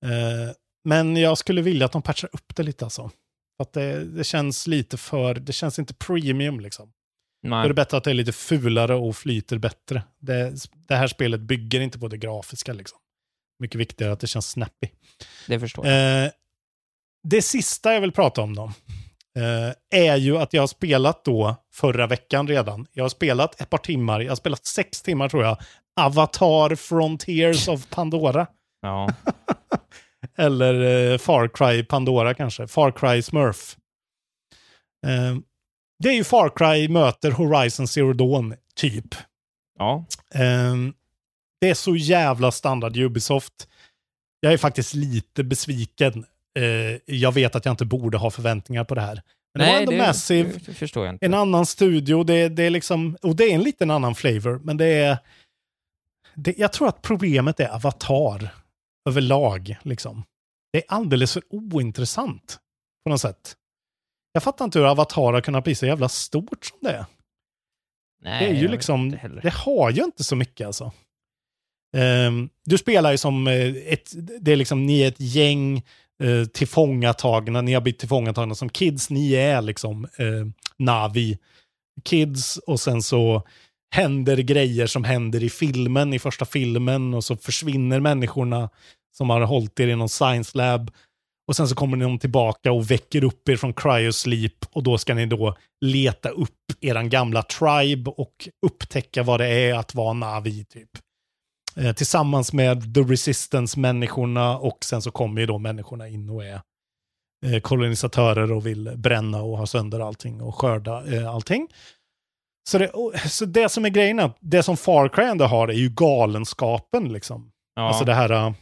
Eh, men jag skulle vilja att de patchar upp det lite alltså. Att det, det känns lite för... Det känns inte premium liksom. Då är Nej, det bättre att det är lite fulare och flyter bättre. Det, det här spelet bygger inte på det grafiska liksom. Mycket viktigare att det känns snappy. det förstår jag. Eh, det sista jag vill prata om då, eh, är ju att jag har spelat då förra veckan redan. Jag har spelat ett par timmar, jag har spelat sex timmar tror jag, Avatar Frontiers of Pandora. Ja. (laughs) Eller eh, Far Cry Pandora kanske, Far Cry Smurf. Eh, det är ju Far Cry möter Horizon Zero Dawn, typ. ja. Ehm, det är så jävla standard Ubisoft. Jag är faktiskt lite besviken. Eh, jag vet att jag inte borde ha förväntningar på det här. Men det var ändå Massive, det förstår jag inte. en annan studio, det, det är liksom, och det är en liten annan flavor, men det är... Det, jag tror att problemet är Avatar överlag. Liksom. Det är alldeles för ointressant på något sätt. Jag fattar inte hur Avatar har kunnat bli så jävla stort som det är. Nej, Det är ju liksom, det har ju inte så mycket alltså. Ehm, du spelar ju som eh, ett, det är liksom, ni är ett gäng eh, tillfångatagna, ni har blivit tillfångatagna som kids, ni är liksom eh, Navi kids och sen så händer grejer som händer i filmen, i första filmen och så försvinner människorna som har hållit er i någon science lab och sen så kommer de tillbaka och väcker upp er från cryosleep och då ska ni då leta upp eran gamla tribe och upptäcka vad det är att vara Navi typ. Eh, tillsammans med The Resistance-människorna och sen så kommer ju då människorna in och är eh, kolonisatörer och vill bränna och ha sönder allting och skörda eh, allting. Så det, och, så det som är grejen, det som Far Cry ändå har är ju galenskapen liksom. Ja. Alltså det här,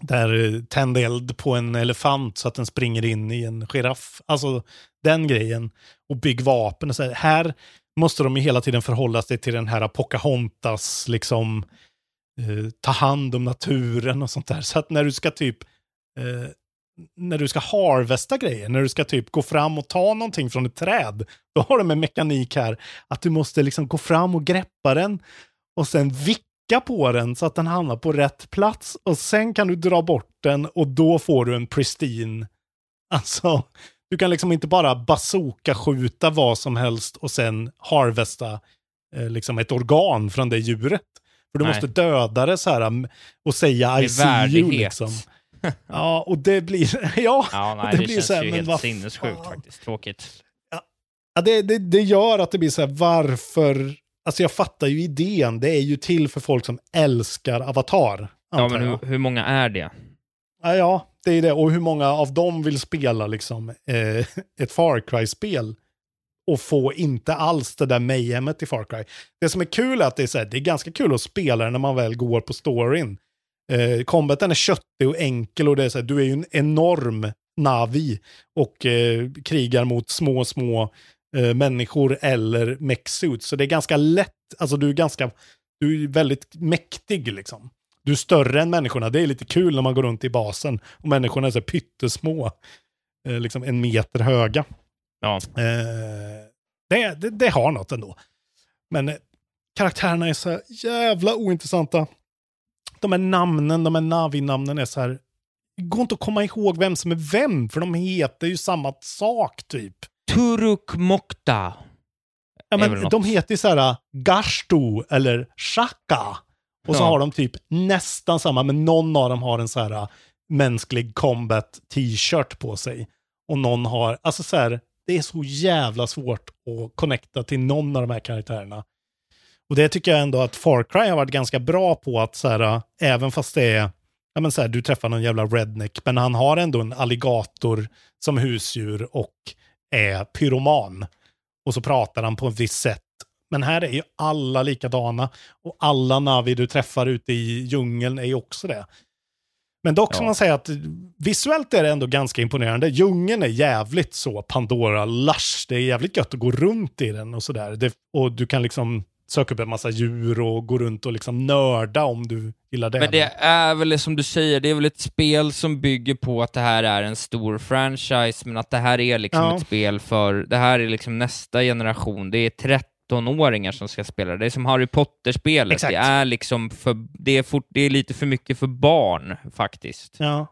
där tända eld på en elefant så att den springer in i en giraff. Alltså den grejen. Och bygg vapen och så här. Här måste de ju hela tiden förhålla sig till den här Pocahontas, liksom eh, ta hand om naturen och sånt där. Så att när du ska typ eh, när du ska harvesta grejer, när du ska typ gå fram och ta någonting från ett träd, då har de en mekanik här att du måste liksom gå fram och greppa den och sen vicka på den så att den hamnar på rätt plats och sen kan du dra bort den och då får du en pristine. Alltså, du kan liksom inte bara bazooka-skjuta vad som helst och sen harvesta eh, liksom ett organ från det djuret. För du Nej. måste döda det så här mm, och säga I see you värdighet. liksom. Ja, och det blir, (laughs) ja, Ja, nej, det det, blir känns så här, ju men helt vad sinnessjukt fan. faktiskt. Tråkigt. Ja, det, det, det gör att det blir så här, varför... Alltså jag fattar ju idén, det är ju till för folk som älskar Avatar. Ja, men hur, hur många är det? Ja, ja, det är det. Och hur många av dem vill spela liksom eh, (laughs) ett Far Cry-spel och få inte alls det där mayhemet i Far Cry. Det som är kul är att det är, så här, det är ganska kul att spela när man väl går på storyn. Eh, combaten är köttig och enkel och det är så här, du är ju en enorm Navi och eh, krigar mot små, små eh, människor eller mech-suits. Så det är ganska lätt, alltså du är ganska, du är väldigt mäktig liksom. Du är större än människorna. Det är lite kul när man går runt i basen och människorna är så här pyttesmå, eh, liksom en meter höga. Ja. Eh, det, det, det har något ändå. Men eh, karaktärerna är så här jävla ointressanta. De här namnen, de här Navi-namnen är så här, det går inte att komma ihåg vem som är vem, för de heter ju samma sak typ. Turuk Mokta. Ja, men de heter ju så här Gashtu eller Shaka. Och så Ja. har de typ nästan samma, men någon av dem har en så här mänsklig combat t-shirt på sig. Och någon har, alltså så här, det är så jävla svårt att connecta till någon av de här karaktärerna. Och det tycker jag ändå att Far Cry har varit ganska bra på att så här, äh, även fast det är, ja men så här, du träffar någon jävla redneck, men han har ändå en alligator som husdjur och är pyroman. Och så pratar han på ett visst sätt. Men här är ju alla likadana och alla Navi du träffar ute i djungeln är ju också det. Men dock ska Ja. man säga att visuellt är det ändå ganska imponerande. Djungeln är jävligt så Pandora-lush. Det är jävligt gött att gå runt i den och sådär. Och du kan liksom söka upp en massa djur och gå runt och liksom nörda om du gillar det. Men det är väl som du säger, det är väl ett spel som bygger på att det här är en stor franchise, men att det här är liksom Ja. ett spel för, det här är liksom nästa generation, det är 13-åringar som ska spela det. Är som Harry Potter-spelet, det är liksom för, det är, fort, det är lite för mycket för barn faktiskt. Ja.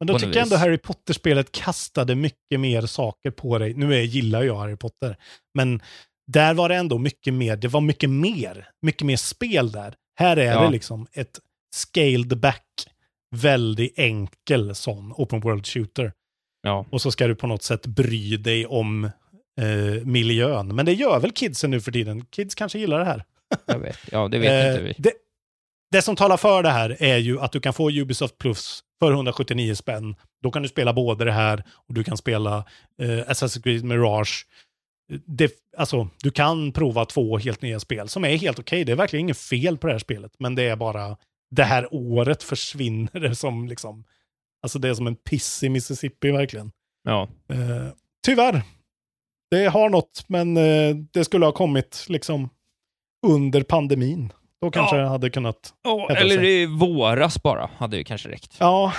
Men då tycker jag ändå. Harry Potter-spelet kastade mycket mer saker på dig. Nu är, gillar jag Harry Potter, men där var det ändå mycket mer. Det var mycket mer. Mycket mer spel där. Här är Ja. det liksom ett scaled back, väldigt enkel sån open world shooter. Ja. Och så ska du på något sätt bry dig om eh, miljön. Men det gör väl kidsen nu för tiden. Kids kanske gillar det här. Jag vet. Ja, det vet inte Eh, vi. Det, det som talar för det här är ju att du kan få Ubisoft Plus för 179 spänn. Då kan du spela både det här och du kan spela eh, Assassin's Creed Mirage. Det, alltså, du kan prova två helt nya spel som är helt okej. Det är verkligen inget fel på det här spelet, men det är bara det här året försvinner det som liksom, alltså det är som en piss i Mississippi verkligen. Ja. Eh, tyvärr. Det har något, men eh, det skulle ha kommit liksom under pandemin. Då kanske Ja. jag hade kunnat... Hävda eller sig. i våras bara, hade ju kanske räckt. Ja,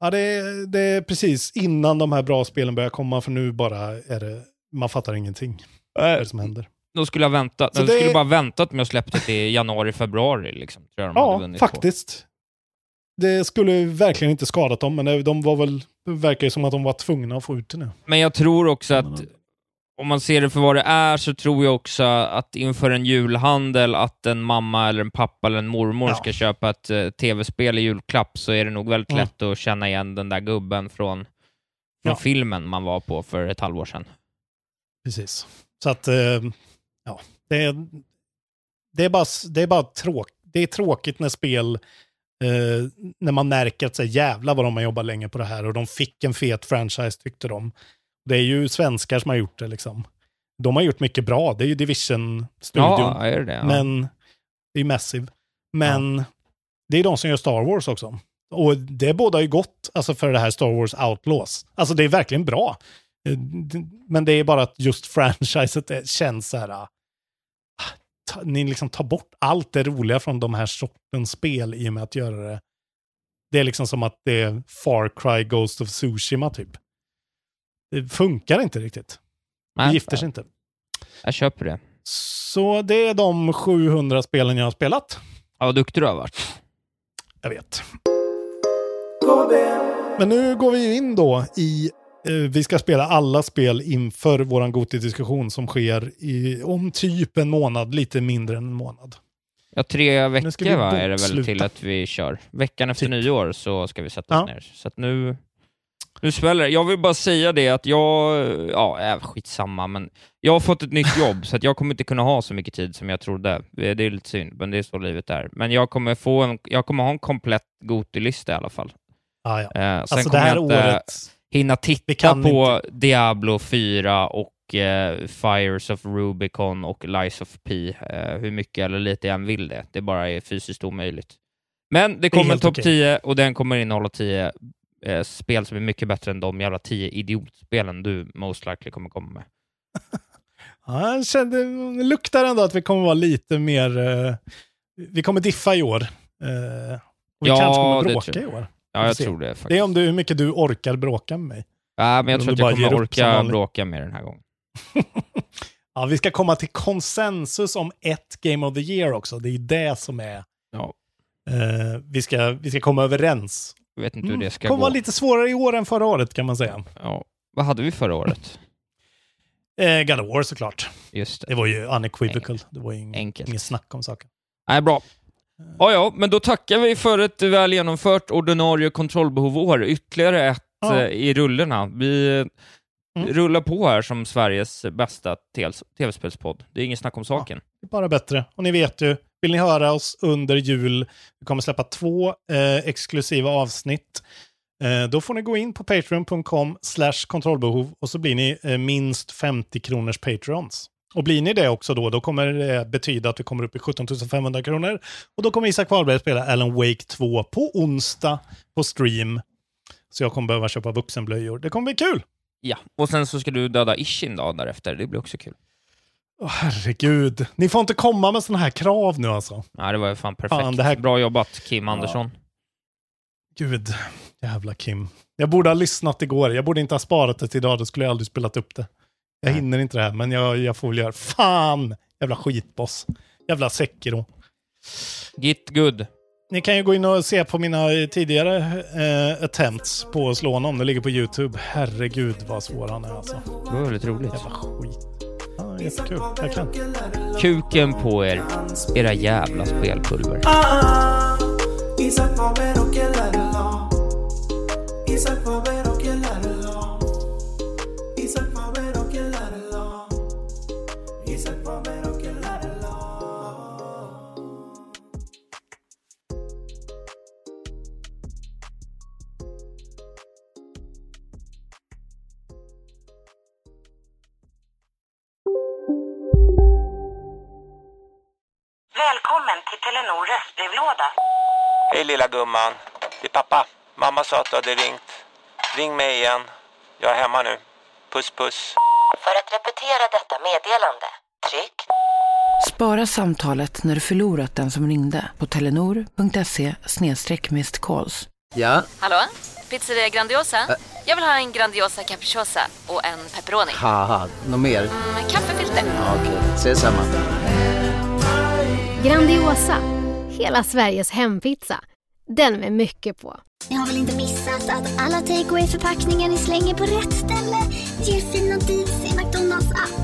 ja det, är- det är precis innan de här bra spelen börjar komma, för nu bara är det... Man fattar ingenting. Vad är det som händer? De skulle ha väntat, Så de det- skulle bara väntat med att släppa det till januari, februari liksom. Tror jag de hade Ja, vunnit på. faktiskt. Det skulle verkligen inte skadat dem, men de var väl... Det verkar ju som att de var tvungna att få ut det nu. Men jag tror också att om man ser det för vad det är så tror jag också att inför en julhandel att en mamma eller en pappa eller en mormor Ja. ska köpa ett eh, tv-spel i julklapp så är det nog väldigt Mm. lätt att känna igen den där gubben från, från Ja. filmen man var på för ett halvår sedan. Precis. Så att, eh, ja, det är, det är bara, det är bara tråk, det är tråkigt när spel, eh, när man märker att så här, jävlar vad de har jobbat länge på det här och de fick en fet franchise tyckte de. Det är ju svenskar som har gjort det liksom. De har gjort mycket bra, det är ju Division-studion. Ja, är det det? Ja. Men det är Massive. Men det är de som gör Star Wars också. Och det båda ju gott alltså för det här Star Wars Outlaws. Alltså det är verkligen bra. Eh, Men det är bara att just (laughs) franchiset känns så här... ah, ta- Ni liksom tar bort allt det roliga från de här sortens spel i och med att göra det. Det är liksom som att det är Far Cry Ghost of Tsushima typ. Det funkar inte riktigt. Det gifter sig inte. Jag köper det. Så det är de 700 spelen jag har spelat. Ja, vad duktig du har varit. Jag vet. Men nu går vi in då i... Eh, vi ska spela alla spel inför våran Goti-diskussion som sker i, om typ en månad, lite mindre än en månad. Ja, tre veckor va, är det väl till att vi kör. Veckan efter Typ. nyår så ska vi sätta oss Ja. ner. Så att nu, nu smäller det. Jag vill bara säga det att jag, ja, äh, skitsamma, men jag har fått ett nytt (laughs) jobb, så att jag kommer inte kunna ha så mycket tid som jag trodde. Det är lite synd, men det är så livet är. Men jag kommer, få en, jag kommer ha en komplett Goti-lista i alla fall. Ah, ja. Eh, sen Alltså det kommer här jag inte året... hinna titta på Diablo 4 och eh, Fires of Rubicon och Lies of P, eh, hur mycket eller lite jag än vill det. Det bara är fysiskt omöjligt. Men det kommer en topp okej. 10 och den kommer innehålla 10 eh, spel som är mycket bättre än de jävla 10 idiotspelen du most likely kommer komma med. (laughs) Ja, jag kände, luktar ändå att vi kommer vara lite mer... Eh, vi kommer diffa i år. Eh, vi Ja, kanske kommer bråka i år. Ja, jag tror det faktiskt. Det är om du, hur mycket du orkar bråka med mig. Ja, men jag tror att jag kommer orka bråka med den här gången. (laughs) Ja, vi ska komma till konsensus om ett Game of the Year också. Det är ju det som är... Ja. Eh, vi, ska, vi ska komma överens. Jag vet inte hur det ska kommer gå. vara lite svårare i år än förra året kan man säga. Ja. Vad hade vi förra året? (laughs) Eh, God of War såklart. Just det. Det var ju unequivocal. Det var ju ing, Enkelt. inget snack om saken. Nej, bra. Ja, ja, men då tackar vi för ett väl genomfört ordinarie kontrollbehov-år. Ytterligare ett Ja. eh, i rullorna. Vi eh, Mm. rullar på här som Sveriges bästa tv-spelspodd. Det är inget snack om saken. Det är bara bättre. Och ni vet ju, vill ni höra oss under jul, vi kommer släppa två eh, exklusiva avsnitt. Eh, då får ni gå in på patreon.com slash kontrollbehov och så blir ni eh, minst 50 kronors patreons. Och blir ni det också då, då kommer det betyda att vi kommer upp i 17 500 kronor. Och då kommer Isak Wahlberg spela Alan Wake 2 på onsdag på stream. Så jag kommer behöva köpa vuxenblöjor. Det kommer bli kul! Ja, och sen så ska du döda Ishin då därefter. Det blir också kul. Åh, herregud, ni får inte komma med sådana här krav nu alltså. Ja, det var ju fan perfekt. Fan, det här- Bra jobbat, Kim Andersson. Gud, jävla Kim. Jag borde ha lyssnat igår. Jag borde inte ha sparat det till idag. Då skulle jag aldrig spelat upp det. Jag Nej. hinner inte det här, men jag, jag får väl göra. Fan! Jävla skitboss. Jävla Sekiro. Git good. Ni kan ju gå in och se på mina tidigare eh, attempts på att slå honom. Det ligger på YouTube. Herregud vad svår han är alltså. Det var väldigt roligt. Jävla skit. Ja, jättekul. Verkligen. Kuken på er, era jävla spelpulver. Välkommen till Telenor röstbrevlåda. Hej lilla gumman. Det är pappa. Mamma sa att du hade ringt. Ring mig igen. Jag är hemma nu. Puss puss. För att repetera detta meddelande, tryck Spara samtalet när du förlorat den som ringde på telenor.se calls. Ja, Hallå? Pizzeria Grandiosa? Jag vill ha en Grandiosa capriciosa och en pepperoni. något mer? Med kaffefilter. Ja, Okej, ses samma. Grandiosa, hela Sveriges hempizza. Den med mycket på. Ni har väl inte missat att alla takeaway förpackningar ni slänger på rätt ställe ger fina deals i McDonalds app.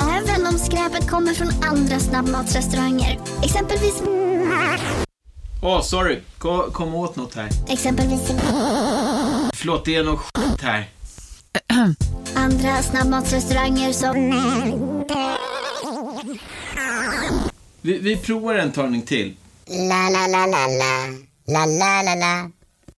Även om skräpet kommer från andra snabbmatsrestauranger. Exempelvis... Åh, sorry. Kom, kom åt något här. Exempelvis... Förlåt, det är något skit här. Andra snabbmatsrestauranger som... Vi, vi provar en talning till. La, la, la, la, la. La, la, la, la.